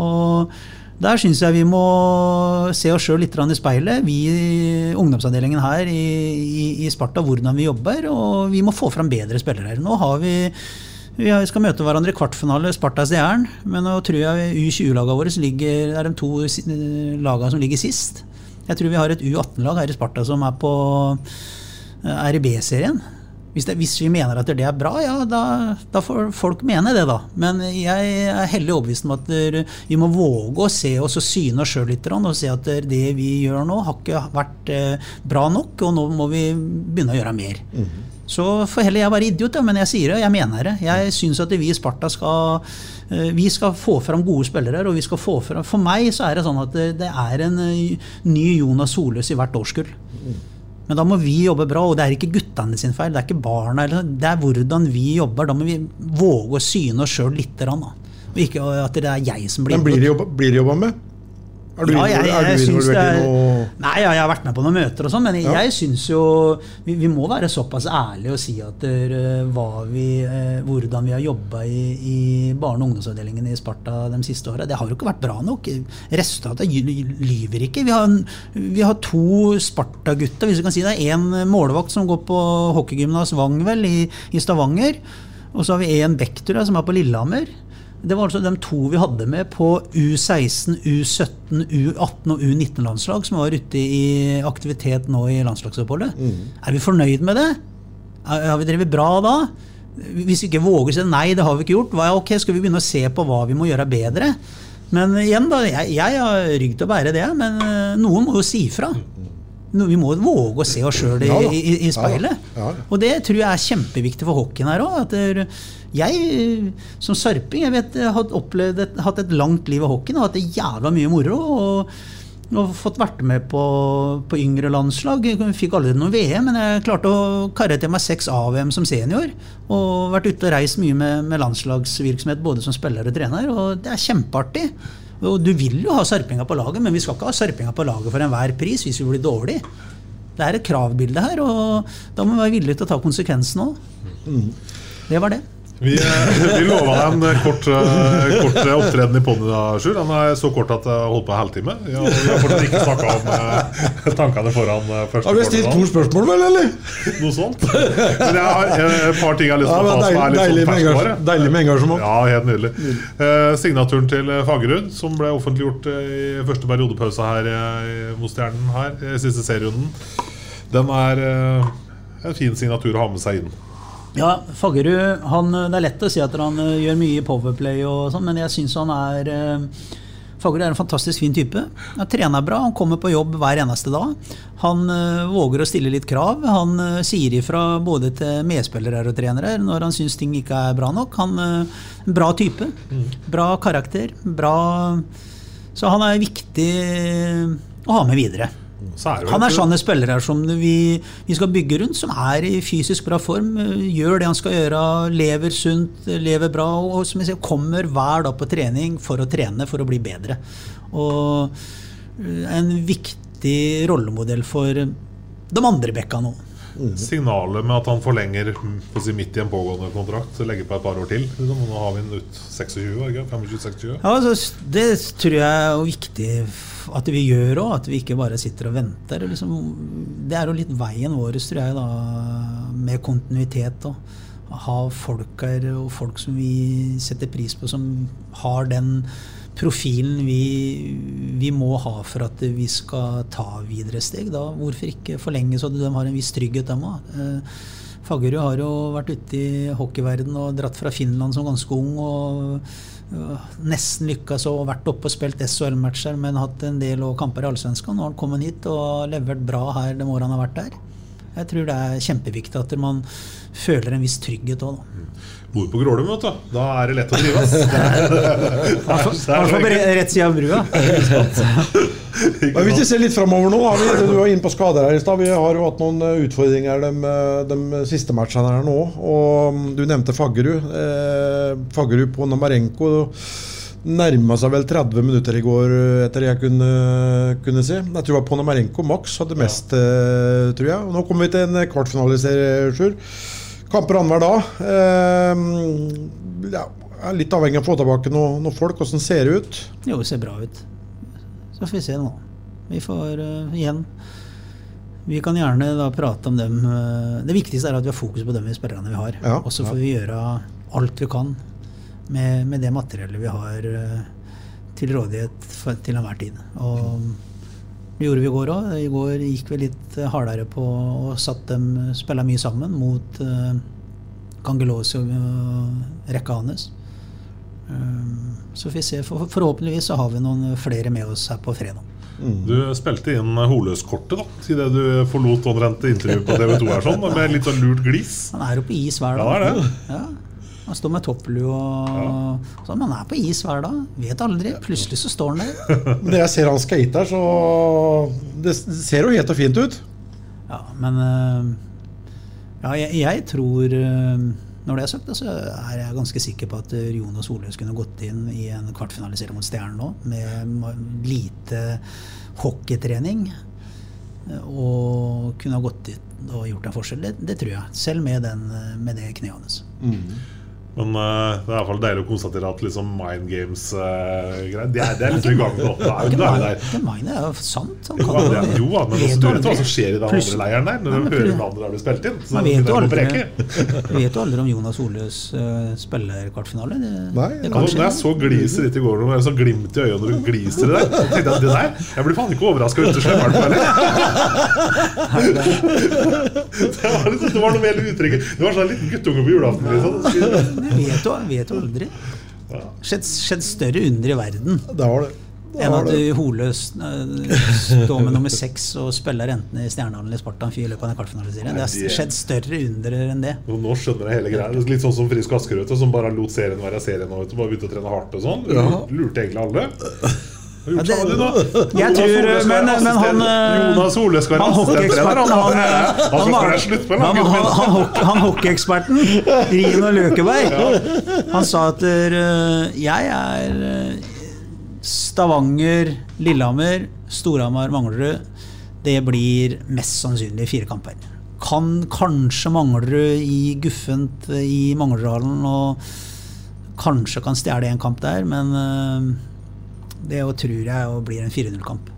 Og der syns jeg vi må se oss sjøl litt i speilet, vi ungdomsavdelingen her i, i, i Sparta, hvordan vi jobber. Og vi må få fram bedre spillere. Nå har vi Vi skal møte hverandre i kvartfinale, Sparta Stjern. Men nå tror jeg U20-lagene våre ligger, er de to lagene som ligger sist. Jeg tror vi har et U18-lag her i Sparta som er på er i B-serien. Hvis, hvis vi mener at det er bra, ja, da, da får folk mene det, da. Men jeg er hellig overbevist om at vi må våge å se oss og syne oss sjøl litt. Og se at det vi gjør nå, har ikke vært eh, bra nok, og nå må vi begynne å gjøre mer. Så får heller jeg være idiot, men jeg sier det, jeg mener det. Jeg syns at vi i Sparta skal eh, vi skal få fram gode spillere. og vi skal få fram, For meg så er det sånn at det, er en eh, ny Jonas Soløs i hvert årskull. Men da må vi jobbe bra, og det er ikke guttene sin feil. Det er ikke barna, eller, det er hvordan vi jobber. Da må vi våge å syne oss sjøl litt. grann. Og ikke at det er jeg som blir Men blir det jobba med? Er du, Ja, jeg- jeg, er du syns det i er- noe Nei, ja, jeg har vært med på noen møter og sånn, men Ja. jeg syns jo vi, vi må være såpass ærlige og si at hva vi, eh, hvordan vi har jobba i, i barne- og ungdomsavdelingen i Sparta de siste åra, det har jo ikke vært bra nok. Resultatet ly- lyver ikke. Vi har, vi har to Sparta-gutter, hvis du kan si det. En målvakt som går på hockeygymnas Wangvel i, i Stavanger. Og så har vi en Bektura som er på Lillehammer. Det var altså de to vi hadde med på U16, U17, U18 og U19-landslag som var ute i aktivitet nå i landslagsoppholdet. Er vi fornøyd med det? Har vi drevet bra da? Hvis vi ikke våger å si nei, det har vi ikke gjort, ok, skal vi begynne å se på hva vi må gjøre bedre? Men igjen, da, jeg, jeg har rygg til å bære det, men eh, noen må jo si fra. No, vi må våge å se oss sjøl i, i, i speilet. Og det tror jeg er kjempeviktig for hockeyen her òg. Jeg som sarping jeg vet, har opplevd et, hatt et langt liv i hockeyen og hatt det jævla mye moro. Og, og fått vært med på, på yngre landslag. Jeg fikk aldri noe VM, men jeg klarte å karre til meg seks A-VM som senior. Og vært ute og reist mye med, med landslagsvirksomhet både som spiller og trener. Og det er kjempeartig. Og du vil jo ha sarpinga på laget, men vi skal ikke ha sarpinga på laget for enhver pris hvis vi blir dårlig. Det er et kravbilde her, og da må vi være villige til å ta konsekvensen òg. Det var det. Vi, eh, vi lova en kort, eh, kort eh, opptreden i poden, Sjur. Den er så kort at det har holdt på en halvtime. Vi har fortsatt ikke snakka om tankene foran første Har vi stilt to spørsmål, vel, eller? Noe sånt. Men jeg har et par ting jeg har lyst Ja, til å men ta som er deilig, litt deilig, sånn med engasj- ferskvare. deilig med engasjement. Ja, helt nydelig. Eh, signaturen til Fagerud, som ble offentliggjort i første periodepause her eh, hos Stjernen her, i siste serierunden, den er eh, en fin signatur å ha med seg inn. Ja, Fagerud han, Det er lett å si at han eh, gjør mye i Powerplay, og sånn, men jeg syns han er eh, Fagerud er en fantastisk fin type. Han trener bra, han kommer på jobb hver eneste dag. Han eh, våger å stille litt krav. Han sier ifra både til medspillere og trenere når han syns ting ikke er bra nok. Han er en Bra type. Bra karakter. Bra Så han er viktig å ha med videre. Så er Han er sånne spillere som vi, vi skal bygge rundt, som er i fysisk bra form, gjør det han skal gjøre, lever sunt, lever bra, og som jeg sier, kommer hver dag på trening for å trene, for å bli bedre. Og eh, en viktig rollemodell for de andre bekka nå. Signalet med at han forlenger si, midt i en pågående kontrakt, legger på et par år til. Liksom, nå har vi den ut 26, var det ikke? 25-26? Ja, altså, det tror jeg er viktig at vi gjør òg, at vi ikke bare sitter og venter. Liksom, det er jo litt veien vår, tror jeg, da, med kontinuitet. Og ha folk her, og folk som vi setter pris på, som har den profilen vi, vi må ha for at vi skal ta videre steg. Da, hvorfor ikke forlenge så de har en viss trygghet, dem òg? Fagerud har jo vært ute i hockeyverden og dratt fra Finland som ganske ung. og øh, Nesten lykkes og vært oppe og spilt SHL-matcher, men hatt en del kamper i Allsvenskan. Nå har han kommet hit og levert bra her de årene han har vært der. Jeg tror det er kjempeviktig at man føler en viss trygghet òg, da. Bor på Grålum, vet du. Da er det lett å drive, I hvert fall på rett side av brua. Men Hvis vi ser litt framover nå, vi, du var inne på skader her i stad. Vi har jo hatt noen eh, utfordringer de, eh, de siste matchene her nå. Og mm, du nevnte Faggerud. Eh, Faggerud på Namarenko nærma seg vel 30 minutter i går, eh, etter det jeg kunne, kunne si. Jeg tror det var Ponomarenko Max hadde mest, ja. tror jeg. Og nå kommer vi til en kvartfinaliserie, Sjur. Kamper annenhver dag. Eh, ja, er litt avhengig av å få tilbake noen noe folk. Hvordan ser det ut? Jo, det ser bra ut. Så får vi se nå. Vi får uh, igjen Vi kan gjerne da prate om dem. øh, det viktigste er at vi har fokus på dem spillerne vi har. Ja, og så ja. får vi gjøre alt vi kan med, med det materiellet vi har eh, til rådighet for, til enhver tid. Og det gjorde vi i går òg. I går gikk vi litt hardere på og satt dem spilla mye sammen mot uh, Kangelosi og uh, rekka hans. Um, så får vi se. For, forhåpentligvis så har vi noen flere med oss her på fredag. Du spilte inn Holøs-kortet da idet du forlot omtrent intervjuet på TV 2 her sånn, med litt sånn lurt glis. Han er jo på is hver dag. Ja, det er det. Ja. Han står med topplue og sånn. Men han er på is hver dag. Vet aldri. Plutselig så står han der. Når jeg ser han skate her, så Det ser jo helt og fint ut. Ja, men øh, Ja, jeg, jeg tror øh, Når det er sagt, så er jeg ganske sikker på at øh, Jonas Soløs kunne gått inn i en kvartfinalisering mot Stjernen nå, med lite hockeytrening. Og kunne ha gått dit og gjort en forskjell. Det, det tror jeg. Selv med, den, med det kneet hans. Men uh, det er i fall deilig å konstatere at liksom Mind Games-greier det, er- det er liksom i gang nå. Er Ikke er mine, det er jo sant. Jo, det jo, men du vet hva som skjer i den andre leiren der? Når du hører den andre der du spilte inn. Så Man vet jo det aldri, vet aldri om Jonas Oløs uh, spiller kvartfinale. Det, Nei, det kan skje. når jeg så gliset ditt i går, når jeg så glimt i øyet når du gliser i det, så tenkte jeg at det der Jeg blir faen ikke overraska uten slemmeren på heller. Det var, noe med hele mer uttrykket. Det var sånn en liten guttunge på julaften. Liksom. Jeg vet jo, vet jo aldri. Skjedd, skjedd større under i verden Det var det. Det enn at det. Holøs uh, står med nummer seks og spiller enten i Stjernehallen eller Spartan Amfi i løpet av en kvartfinaliserien. Det har skjedd større under enn det. Nå skjønner jeg hele greia. Litt sånn som Frisk Askerød, som bare lot serien være serien og bare begynte å trene hardt og sånn. Ja. Lurte egentlig alle. Gjort det-. Jeg tror, men- men han, eh, Jonas Ole skal være assistenttrener. Han, han, han, han, han, han, han, hockey- han hockeyeksperten, Rino Løkeberg, han sa at eh, jeg er eh, Stavanger, Lillehammer, Storhamar, Manglerud. Det blir mest sannsynlig fire kamper. Kan kanskje Manglerud i guffent eh, i Manglerudhallen og kanskje kan stjele en kamp der, men eh, det tror jeg jo blir en 4-0-kamp.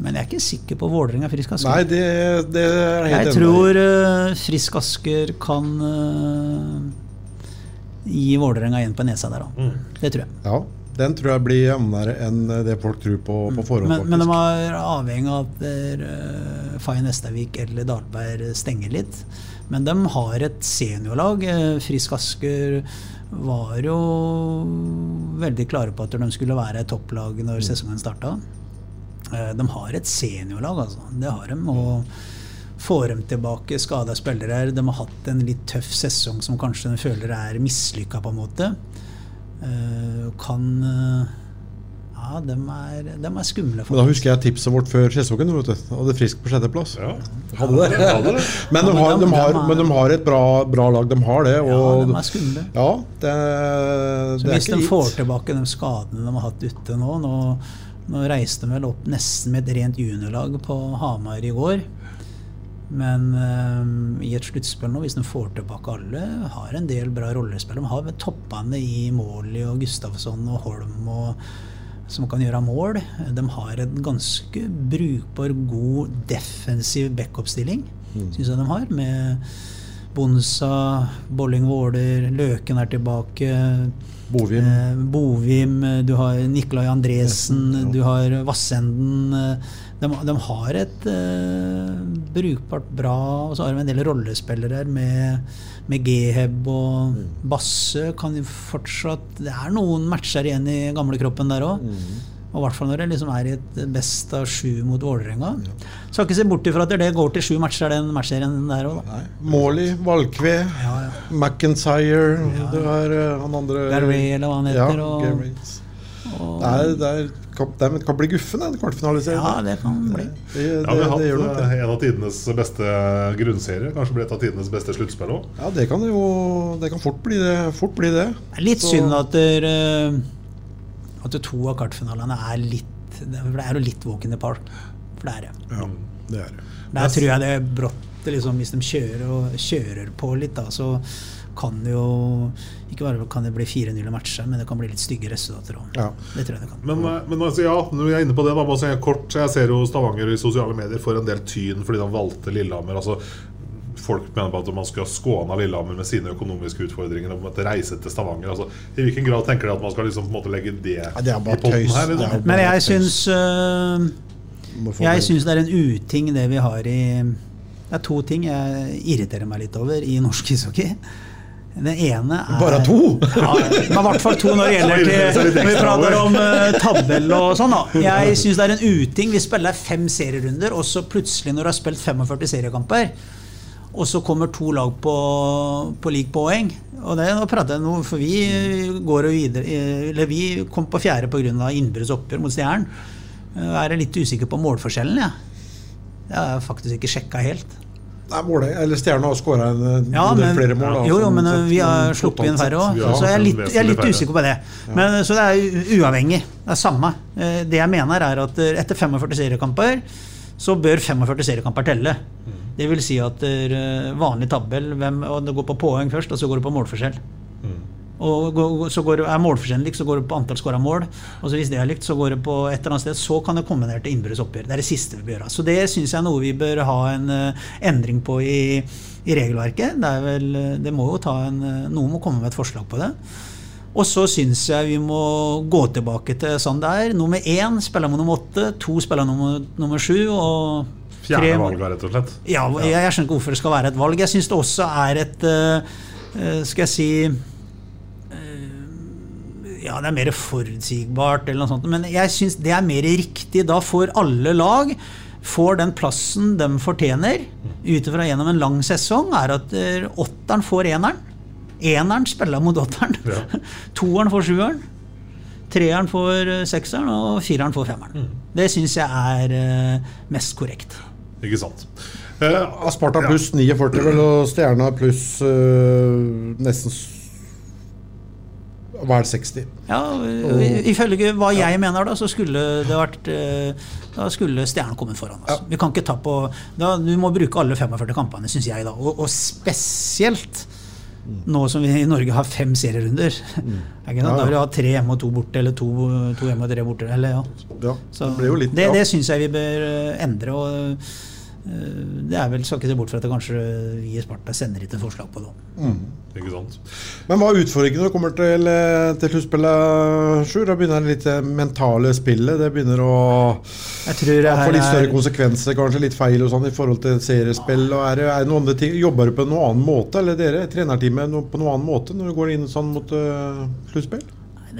Men jeg er ikke sikker på Vålerenga Frisk Asker. Nei, det, det er helt Jeg tror uh, Frisk Asker kan uh, gi Vålerenga igjen på nesa der òg. Mm. Det tror jeg. Ja, den tror jeg blir jevnere enn det folk tror på, på forhånd, Men, men de er avhengig av at uh, Faye Nestavik eller Dalberg stenger litt. Men de har et seniorlag. Eh, Frisk Asker var jo veldig klare på at de skulle være et topplag når sesongen starta. Eh, De har et seniorlag, altså. Det har de. Og får dem tilbake skada spillere. De har hatt en litt tøff sesong som kanskje de føler er mislykka, på en måte. Eh, Kan eh, Ja, de er, de er skumle. Men da husker jeg tipset vårt før du. Hadde Frisk på sjetteplass. Ja. Hadde det. Hadde det. Men, de har, de- har, men de har et bra, bra lag. De har det. Ja, Og, de er skumle. Ja, det, Så det er hvis ikke de gitt. får tilbake de skadene de har hatt ute nå Nå, nå reiste de vel opp nesten med et rent juniorlag på Hamar i går. Men eh, i et sluttspill nå, hvis de får tilbake alle, har en del bra rollespill. De har toppene i Måli og Gustavsson og Holm og, som kan gjøre mål. De har en ganske brukbar, god defensiv backup-stilling, Mm. syns jeg de har. Med Bonsa, Bolling Våler, Løken er tilbake. Bovim. Eh, Bovim, eh, du har Nikolai Andresen, du har Vassenden. De, de har et eh, brukbart bra Og så har de en del rollespillere med, med Geheb og Basse. Kan de fortsatt Det er noen matcher igjen i gamlekroppen der òg. Og i hvert fall når det liksom er i et best av sju mot Vålerenga. Skal ikke se bort ifra at det går til sju matcher, den matchserien der òg, da. Måli, Valkve, McIntyre. Du har uh, han andre Gary, eller hva han heter, Ja, og- Garvey. Det, er, det, er, kan, det er- kan bli guffen, den kvartfinaliserie. Ja, det kan bli. Det, det, Ja, vi har det hatt det. en av tidenes beste grunnserier. Kanskje blir et av tidenes beste sluttspill òg. Ja, det kan jo Det kan fort bli det. Fort bli det. Det er litt Så- synd at, der, eh, at to av kvartfinalene er litt For det er jo litt walk in the park. For det er det. Ja, det er det. Der tror jeg det er brått liksom, Hvis de kjører, og, kjører på litt, da, så kan jo Ikke bare kan det bli 4-0 i matcher, men det kan bli litt stygge resultater òg. Ja. Det tror jeg det kan. Men, eh, men altså, ja, når vi er inne på det, da, bare så kort Jeg ser jo Stavanger i sosiale medier får en del tyn fordi de valgte Lillehammer. Altså, folk mener på at man skal skåne Lillehammer med sine økonomiske utfordringer og måtte reise til Stavanger. Altså, I hvilken grad tenker dere at man skal liksom, på en måte legge det, det er bare i potten tøys. her? Det er Liksom? Men jeg syns øh, Jeg det. syns det er en uting det vi har i Det er to ting jeg irriterer meg litt over i norsk ishockey. Den ene er Bare to? Ja, men i hvert fall to når det gjelder til Når vi prater om uh, tabell og sånn. da Jeg syns det er en uting. Vi spiller fem serierunder, og så plutselig, når du har spilt 45 seriekamper, og så kommer to lag på, på lik poeng og det, nå prater jeg noe, for Vi går jo videre Eller vi kom på fjerde pga. innbyrdes oppgjør mot Stjernen. Jeg er litt usikker på målforskjellen. Ja. Det har jeg faktisk ikke sjekka helt. Nei, målet, eller Stjerna har skåra eh, Ja, flere mål. da, jo, jo, men sett, vi har sluppet inn færre òg. Ja, så jeg er litt, jeg er litt usikker på det. Men, så det er uavhengig. Det er samme. Eh, Det jeg mener, er at eh, etter 45 seriekamper så bør 45 seriekamper telle. Det vil si at eh, vanlig tabell hvem, og Det går på poeng først, og så går det på målforskjell. Og så går Er målforskjellen lik, så går det på antall skåra mål. Og så hvis det er likt, så går det på et eller annet sted. Så kan det komme ned til innbyrdes oppgjør. Det er det siste vi bør gjøre. Så det syns jeg er noe vi bør ha en uh, endring på i, i regelverket. Det, er vel, eh, det må jo ta en eh, Noen må komme med et forslag på det. Og så syns jeg vi må gå tilbake til sånn det er. Nummer én spiller med nummer åtte, to spiller nummer, nummer sju. og Fjerne valget, rett og slett. ja, jeg, jeg skjønner ikke hvorfor det skal være et valg. Jeg syns det også er et uh, Skal jeg si Ja, det er mer forutsigbart, eller noe sånt. Men jeg syns det er mer riktig. Da får alle lag får den plassen de fortjener, ut ifra gjennom en lang sesong, er at eh, åtteren får eneren. Eneren spiller mot åtteren. Ja. Toeren får sjueren. Treeren får eh, sekseren, og fireren får femmeren. Det syns jeg er eh, mest korrekt. Ikke sant. Eh, Asparta pluss 49, vel, og Stjerna pluss eh, nesten Hva er det 60? Ja, Ifølge hva jeg mener, da, så skulle det vært eh, Da skulle Stjernen kommet foran oss. Vi kan ikke ta på da, Du må bruke alle 45 kampene, syns jeg, da. Og, og spesielt nå som vi i Norge har fem serierunder. Mm. ikke? Da vil vi ha tre hjemme og to borte, eller to, to hjemme og tre borte. Eller, ja. Ja, Så det litt det, det syns jeg vi bør eh, endre. og det er vel, skal ikke se bort fra at det kanskje vi i Sparta sender hit et forslag på det. ikke sant. Men hva er utfordringene når det kommer til, eh, til sluttspillet, Sjur? Da begynner det litt mentale spillet. Det begynner å Jeg tror det få litt større er konsekvenser, kanskje litt feil og sånn i forhold til seriespill. Og er, det- er det noen andre ting, Jobber du på noen annen måte, eller dere, trenerteamet, på noen annen måte når du går inn sånn mot uh, sluttspill?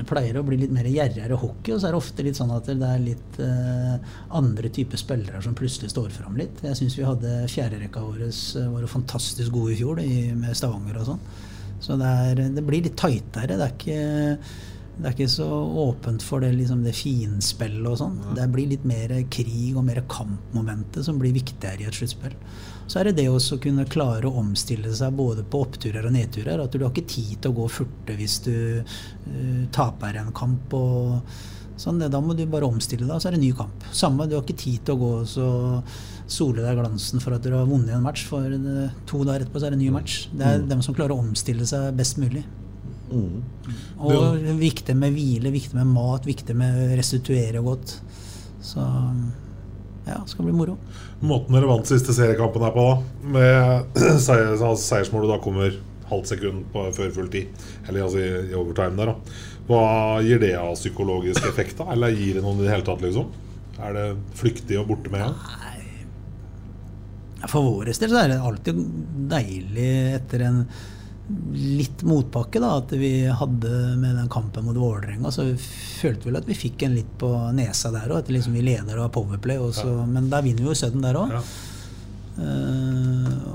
Det pleier å bli litt mer gjerrigere hockey, og så er det ofte litt sånn at det er litt eh, andre typer spillere som plutselig står fram litt. Jeg syns vi hadde fjerderekka vår eh, var fantastisk gode i fjor, i, med Stavanger og sånn. Så det, er, det blir litt tightere. Det er ikke, det er ikke så åpent for det, liksom det finspillet og sånn. Det blir litt mer krig og mer kampmomentet som blir viktigere i et sluttspill. Så er det det å kunne klare å omstille seg både på oppturer og nedturer. At du har ikke tid til å gå og furte hvis du uh, taper en kamp. og sånn, Da må du bare omstille deg, så er det en ny kamp. Samme, Du har ikke tid til å gå og så sole deg glansen for at du har vunnet en match. For eh, to dager etterpå så er det en ny match. Det er dem som klarer å omstille seg best mulig. Og viktig med hvile, viktig med mat, viktig med å restituere godt. Så ja, det skal bli moro. Måten dere vant siste seriekampen her på, da, med seier, altså seiersmålet da kommer halvt sekund på, før full tid, eller altså i, i overtime der, da. Hva gir det av psykologisk effekt, da? Eller gir det noen i det hele tatt, liksom? Er det flyktig og borte med en gang? For vår del så er det alltid deilig etter en litt motbakke da, at vi hadde med den kampen mot Vålerenga. Så følte vi vel at vi fikk en litt på nesa der òg. At liksom vi leder og har powerplay. Og så, Men da vinner vi jo sudden der òg. Ja.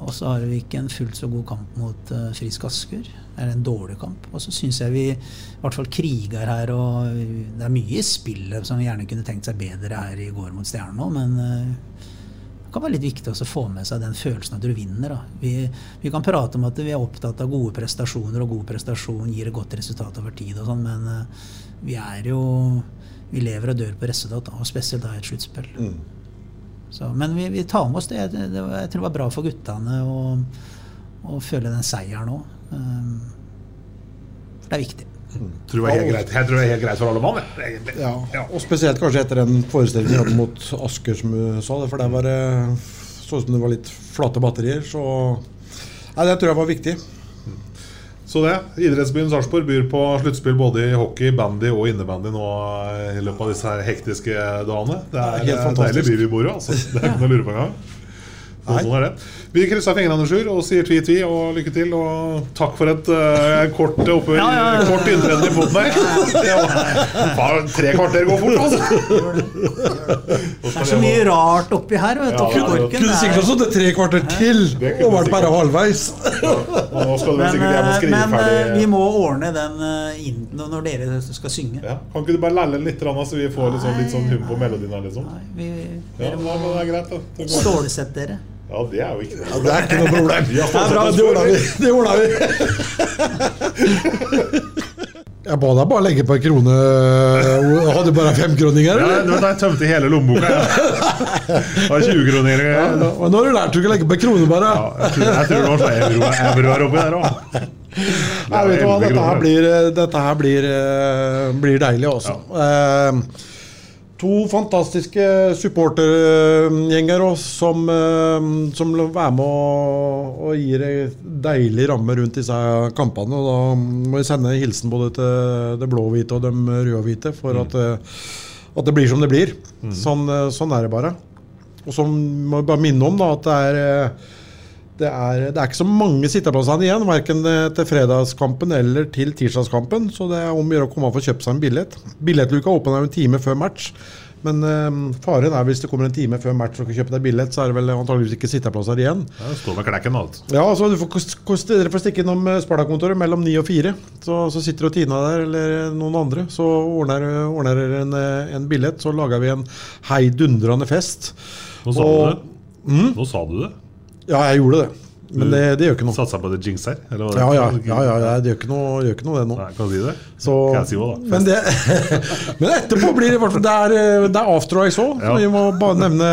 og så har vi ikke en fullt så god kamp mot uh, Frisk Asker. Det er en dårlig kamp. Og så syns jeg vi i hvert fall kriger her. Og det er mye i spillet som vi gjerne kunne tenkt seg bedre her i går mot Stjernen òg, men det kan være litt viktig å få med seg den følelsen at du vinner. Vi, vi kan prate om at vi er opptatt av gode prestasjoner, og god prestasjon gir et godt resultat over tid, og sånn, men uh, vi er jo Vi lever og dør på resultat, og spesielt da i et sluttspill. Så, men vi, vi tar med oss det. Det, det. Jeg tror det var bra for guttene å, å føle den seieren òg. Um, for det er viktig. Tror jeg, er helt greit. jeg tror det er helt greit for alle mann, egentlig. Ja. Og spesielt kanskje etter den forestillingen hadde mot Asker, som du sa. det, For der var det så ut som det var litt flate batterier. Så Nei, Det tror jeg var viktig. Så det. Idrettsbyen Sarpsborg byr på sluttspill både i hockey, bandy og innebandy nå i løpet av disse her hektiske dagene. Det er, helt en fantastisk. deilig by vi bor i. Altså. Det er ikke noe å lure på engang. Så Sånn er det. Vi krysser fingrene Sjur, og sier tvi-tvi og lykke til. Og takk for et uh, kort, oppe, Ja, ja, ja. kort inntreden i poden her. Tre kvarter går fort, altså! Det er så mye rart oppi her. Vet du, Ja, oppi ja, ja. Kunne er- sikkert sittet tre kvarter til og vært bare halvveis. Men, eh, men eh, vi må ordne den eh, når dere skal synge. Ja. Kan ikke du bare lalle litt, så vi får litt sånn, litt sånn hum på melodien her, liksom? Nei, vi, Ja, dere men må det er greit, da. Det stålsette dere. Ja, det er jo ikke det. Ja, det er ikke noe problem. Stått Det bra, det ordna vi. Det ordna vi. Jeg ba deg bare legge på en krone. Hadde hadde bare femkroninger, Ja, du jeg tømte hele lommeboka. Ja. har 20-kroninger. Ja, Ja, nå har du lært du å legge på en krone, bare. jeg, tror, jeg tror det var sånn euro, her oppi der òg. Du hva, dette her blir, dette her blir, eh, blir deilig, altså. Eh, to fantastiske supportergjenger som, eh, som er med og, og gir ei deilig ramme rundt disse kampene. Og da må vi sende en hilsen både til det blå-hvite og de røde og hvite for at, eh, at det blir som det blir. Sånn, eh, sånn er det bare. Og så må jeg bare minne om da, at det er det er, det er ikke så mange sitteplassene igjen, verken eh, til fredagskampen eller til tirsdagskampen. Så det er om å gjøre å komme og få kjøpt seg en billett. Billettluka åpner en time før match. Men øh, faren er hvis det kommer en time før match og ikke kjøpe deg billett, så er det vel antageligvis ikke sitteplasser igjen. Ja, det står med klekken og alt. Ja, altså du får, Dere får stikke innom eh, Sparta-kontoret mellom ni og fire. Så, så sitter og Tina der, eller noen andre. Så ordner dere en, en billett, så lager vi en heidundrende fest. Nå sa Og- du det. Nå sa du det. Ja, jeg gjorde det. Men det, det gjør ikke noe. Satsa på det jinx her? Eller det? Ja, ja, ja, ja, det gjør ikke noe, gjør ikke noe det nå. Nei, kan du si det? Så, Kan jeg si hva da? men, det, men etterpå blir det i hvert fall Det er, eh, det er after eyes òg, Ja. vi må bare nevne,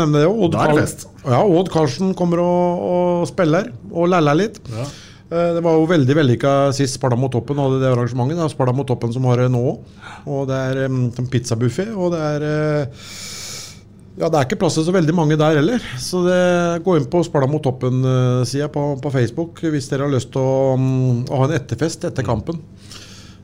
nevne det. Odd, Da er det fest. Ja, Odd Karlsen kommer og, og spiller og lærer litt. Ja. Eh, Det var jo veldig vellykka sist Sparta mot toppen hadde det arrangementet. Det er Sparta mot toppen som har det nå òg. Og det er um, pizzabuffé, og det er eh, ja, Det er ikke plass til så veldig mange der heller. Så det, gå inn på Sparta mot toppen-sida på, på Facebook hvis dere har lyst til å, mm, å ha en etterfest etter kampen.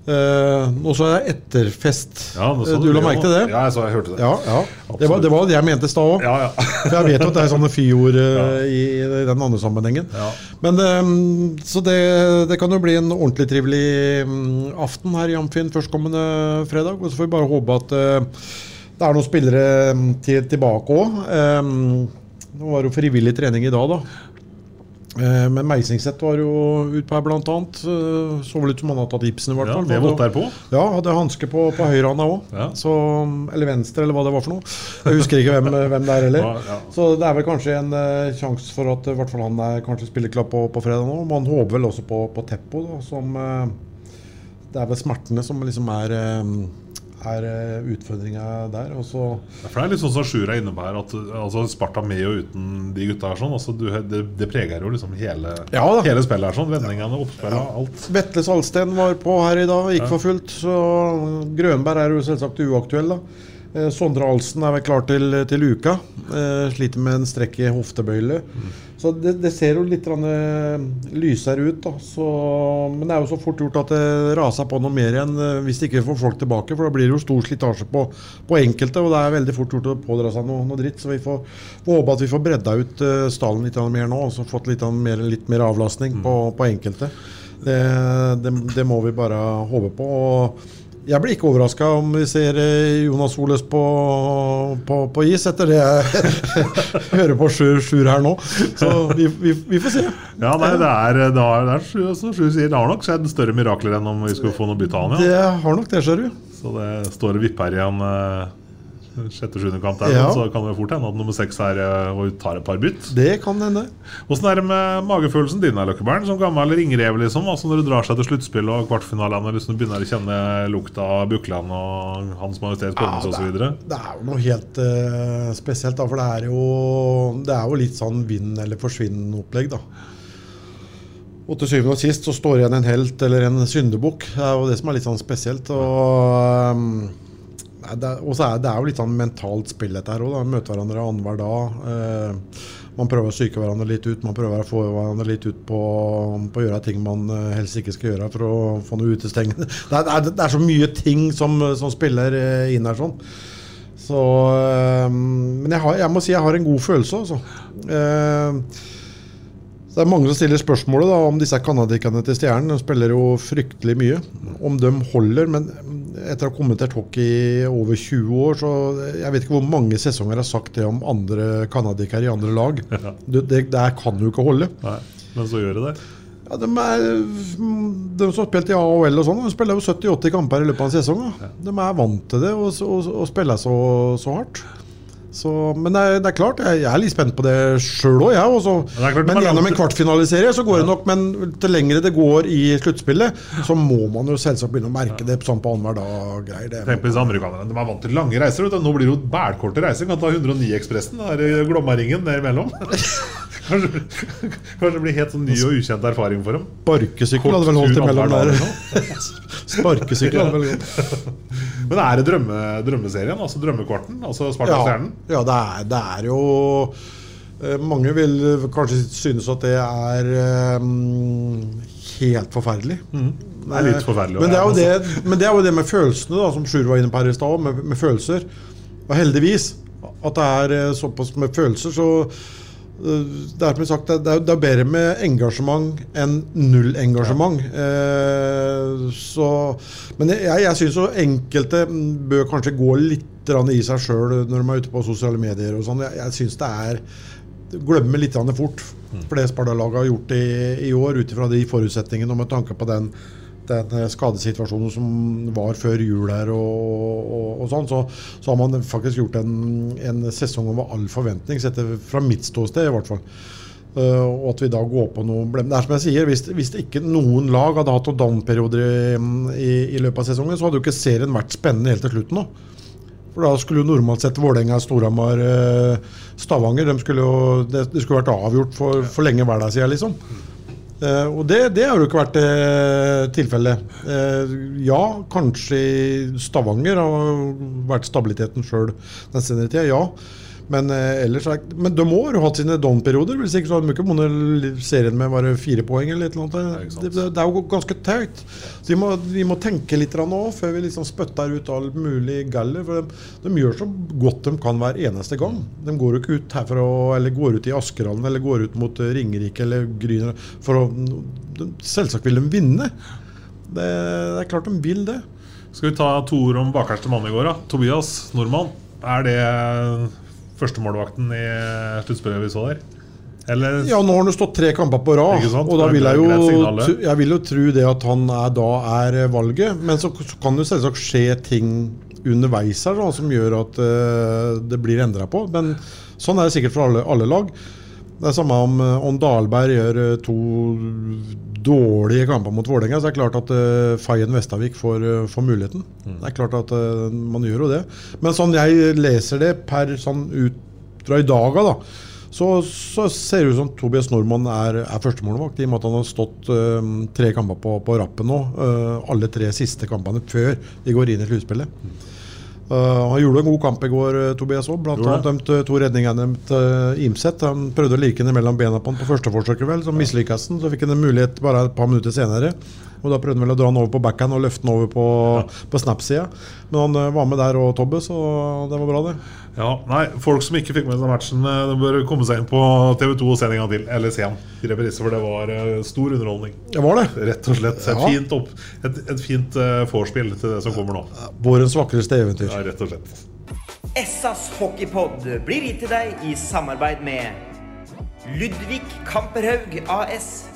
Uh, og så er det etterfest. Ja, Eh, du la merke til det? Ja, jeg, så, jeg hørte det. Ja, ja. Det, var, det var det jeg mente i stad òg. Ja, ja. For jeg vet jo at det er sånne fyord uh, i, i den andre sammenhengen. Ja. Men eh, Så det, det kan jo bli en ordentlig trivelig um, aften her i Amfin førstkommende fredag. Og så får vi bare håpe at eh, det er noen spillere mm, til, tilbake òg. Nå var det jo frivillig trening i dag, da. Eh, Men Meisingseth var jo utpå her, blant annet. Eh, Så vel ut som han hadde tatt gipsen, i hvert Ja, fall. vått der på. Ja, hadde hanske på, på høyrehånda òg. Ja. Eller venstre, eller hva det var for noe. Jeg husker ikke hvem, hvem det er heller. Ja, ja. Så det er vel kanskje en uh, sjanse for at i hvert fall han er kanskje spiller klar på, på fredag nå. Man håper vel også på, på Teppo, da, som eh, Det er vel smertene som liksom er, eh, er uh, utfordringa der. Og så Ja, For det er litt sånn som Sjur er inne på her, at altså, Sparta med og uten de gutta her, sånn, altså, du, det, det preger jo liksom hele, Ja hele spillet her. sånn, Vendingene, oppspillet, alt. Vetle Salsten var på her i dag, gikk for fullt. Så Grønberg er jo selvsagt uaktuell, da. Eh, Sondre Alsen er vel klar til, til uka. Eh, sliter med en strekk i hoftebøyle. Så det, det ser jo litt eh, lysere ut. da så, Men det er jo så fort gjort at det raser på noe mer igjen eh, hvis de ikke får folk tilbake. For da blir det jo stor slitasje på, på enkelte, og det er veldig fort gjort å pådra seg noe, noe dritt. Så vi får, får håpe at vi får bredda ut eh, stallen litt mer nå, og så fått litt, mer, litt mer avlastning på, på enkelte. Det, det, det må vi bare håpe på. og jeg blir ikke overraska om vi ser eh, Jonas Oles på, på, på is etter det jeg hører på Sjur, Sjur her nå. Så vi, vi, vi får se. Ja, nei, det er, det har, det er som Sjur sier, det har nok skjedd større mirakler enn om vi skulle få noe bytte av han. Det har nok det, ser du. Så det står og vipper igjen eh, sjette-sjuende kamp der, Ja. så kan det fort hende at nummer seks er eh, og tar et par bytt. Det kan hende. Åssen er det med magefølelsen din, her, Løkkeberg? Som gammel ringrev, liksom? Altså Når du drar seg til sluttspill og kvartfinalene, liksom du begynner å kjenne lukta av Bukland og Hans Majestet Kongens Ja, osv.? Det er jo noe helt uh, spesielt, da, for det er, jo, det er jo litt sånn vinn eller forsvinn-opplegg, da. Og til syvende og sist så står igjen en helt eller en syndebukk. Det er jo det som er litt sånn spesielt. Og um, det, og så er det er jo litt sånn mentalt spill, dette her òg. Møte hverandre annenhver dag. eh, Man prøver å psyke hverandre litt ut, man prøver å få hverandre litt ut på, på å gjøre ting man eh, helst ikke skal gjøre for å få noe utestengende. Det er, det er, så mye ting som, som spiller eh, inn her sånn. Så, men jeg, har, jeg må si jeg har en god følelse, altså. Det er mange som stiller spørsmålet da, om disse canadierne til Stjernen. De spiller jo fryktelig mye. Om de holder. Men etter å ha kommentert hockey i over 20 år, så jeg vet ikke hvor mange sesonger jeg har sagt det om andre canadikere i andre lag. Det, det, det kan jo ikke holde. Nei, men så gjør det det. Ja, de, er, de som har spilt i AHL og sånn, de spiller jo 70-80 kamper i løpet av en sesong. Ja. De er vant til det og, og, og spiller så, så hardt. Så, men det er, det er, klart, jeg, jeg, er litt spent på det sjøl òg, jeg. Også. Men, men gjennom en kvartfinaliserie så går det nok. Men til lengre det går i sluttspillet, så må man jo selvsagt begynne å merke det sånn på annenhver dag. Greier, Tenk på disse amerikanerne. De er vant til lange reiser. Nå blir det jo bælkorte reiser. Kan ta 109-ekspressen. Glommaringen der imellom. Kanskje, kanskje det blir helt sånn ny og ukjent erfaring for dem. Sparkesykkel hadde vel holdt imellom der. Sparkesykkel hadde vel gått. Men er det drømme, drømmeserien? Altså drømmekvarten? Altså Sparta-stjernen? Ja, ja det, er, det, er, jo eh, Mange vil kanskje synes at det er um, helt forferdelig. Mm. Det er litt forferdelig. Men det er jo det, men det, er jo det med følelsene, da, som Sjur var inne på her i stad, med, med følelser. Og heldigvis at det er eh, såpass med følelser, så det er, sagt, det, er, det er bedre med engasjement enn null engasjement. Eh, så, men jeg, jeg syns enkelte bør kanskje gå litt i seg sjøl når de er ute på sosiale medier. og sånn. Jeg, jeg syns det er Glemmer litt fort. Mm. For det Sparta-laget har gjort i, i år, ut ifra de forutsetningene og med tanke på den den eh, skadesituasjonen som var før jul her, og, og, og sånn, så, så, har man faktisk gjort en, en sesong over all forventning, sett fra mitt ståsted i hvert fall. Uh, og at vi da går på noe Det er som jeg sier, hvis, hvis ikke noen lag hadde hatt down-perioder i, i, i, løpet av sesongen, så hadde jo ikke serien vært spennende helt til slutten nå. For da skulle jo normalt sett Vålerenga, Storhamar, uh, Stavanger de skulle jo, det, det, skulle vært avgjort for, for lenge hver dag siden, liksom. Uh, og det, det, har jo ikke vært uh, tilfellet. Uh, ja, kanskje i Stavanger har vært stabiliteten sjøl den senere tida. Ja. Men eh, ellers er, Men de må ha hatt sine down-perioder. Hvis ikke så hadde de ikke vunnet serien med bare fire poeng. eller annet. Det, det, det er jo ganske tøyt. Så vi må, vi må tenke litt nå før vi liksom spytter ut all mulig galler. For de, de, gjør så godt de kan hver eneste gang. De går jo ikke ut herfra eller går ut i Askerhallen eller går ut mot Ringerike eller Gryner. for å de, Selvsagt vil de vinne. Det, det er klart de vil det. Skal vi ta to ord om bakerste mann i går, da? Tobias Nordmann. Er det førstemålvakten i sluttspillet vi så der? Eller? Ja, nå har han jo stått tre kamper på rad. Og da vil jeg jo, jeg vil jo tro det at han er, da er valget. Men så, kan det selvsagt skje ting underveis her da, som gjør at uh, det blir endra på. Men sånn er det sikkert for alle, alle lag. Det er samme om, om Dahlberg gjør eh, to dårlige kamper mot Vålerenga, så er det klart at uh, Fayen Vestavik får, uh, får muligheten. Mm. Det er klart at uh, man gjør jo det. Men sånn jeg leser det per sånn ut fra i dag da, så, så, ser det ut som Tobias Nordmann er, er førstemålvakt, i og med at han har stått uh, tre kamper på, på rappen nå. alle tre siste kampene før de går inn i sluttspillet. Mm. Uh, han gjorde en god kamp i går, uh, Tobias òg. Blant annet de to redningene til uh, Imset. Han prøvde å like ned mellom bena på han på første forsøket, vel. Så mislykkes han. Så fikk han en mulighet bare et par minutter senere. Og Da prøvde han vel å dra han over på backhand og løfte han over på, ja. på snap-sida. Men han uh, var med der og Tobbe, så det var bra, det. Ja, nei, Folk som ikke fikk med seg matchen, eh, de bør komme seg inn på TV2 og se en gang til. Eller se den i reprise, for det var uh, stor underholdning. Det var det Rett og slett. Et fint, opp, et, et fint uh, vorspiel til det som kommer nå. Vårens vakreste eventyr. Ja, rett og slett. Essas hockeypod blir gitt til deg i samarbeid med Ludvig Kamperhaug AS.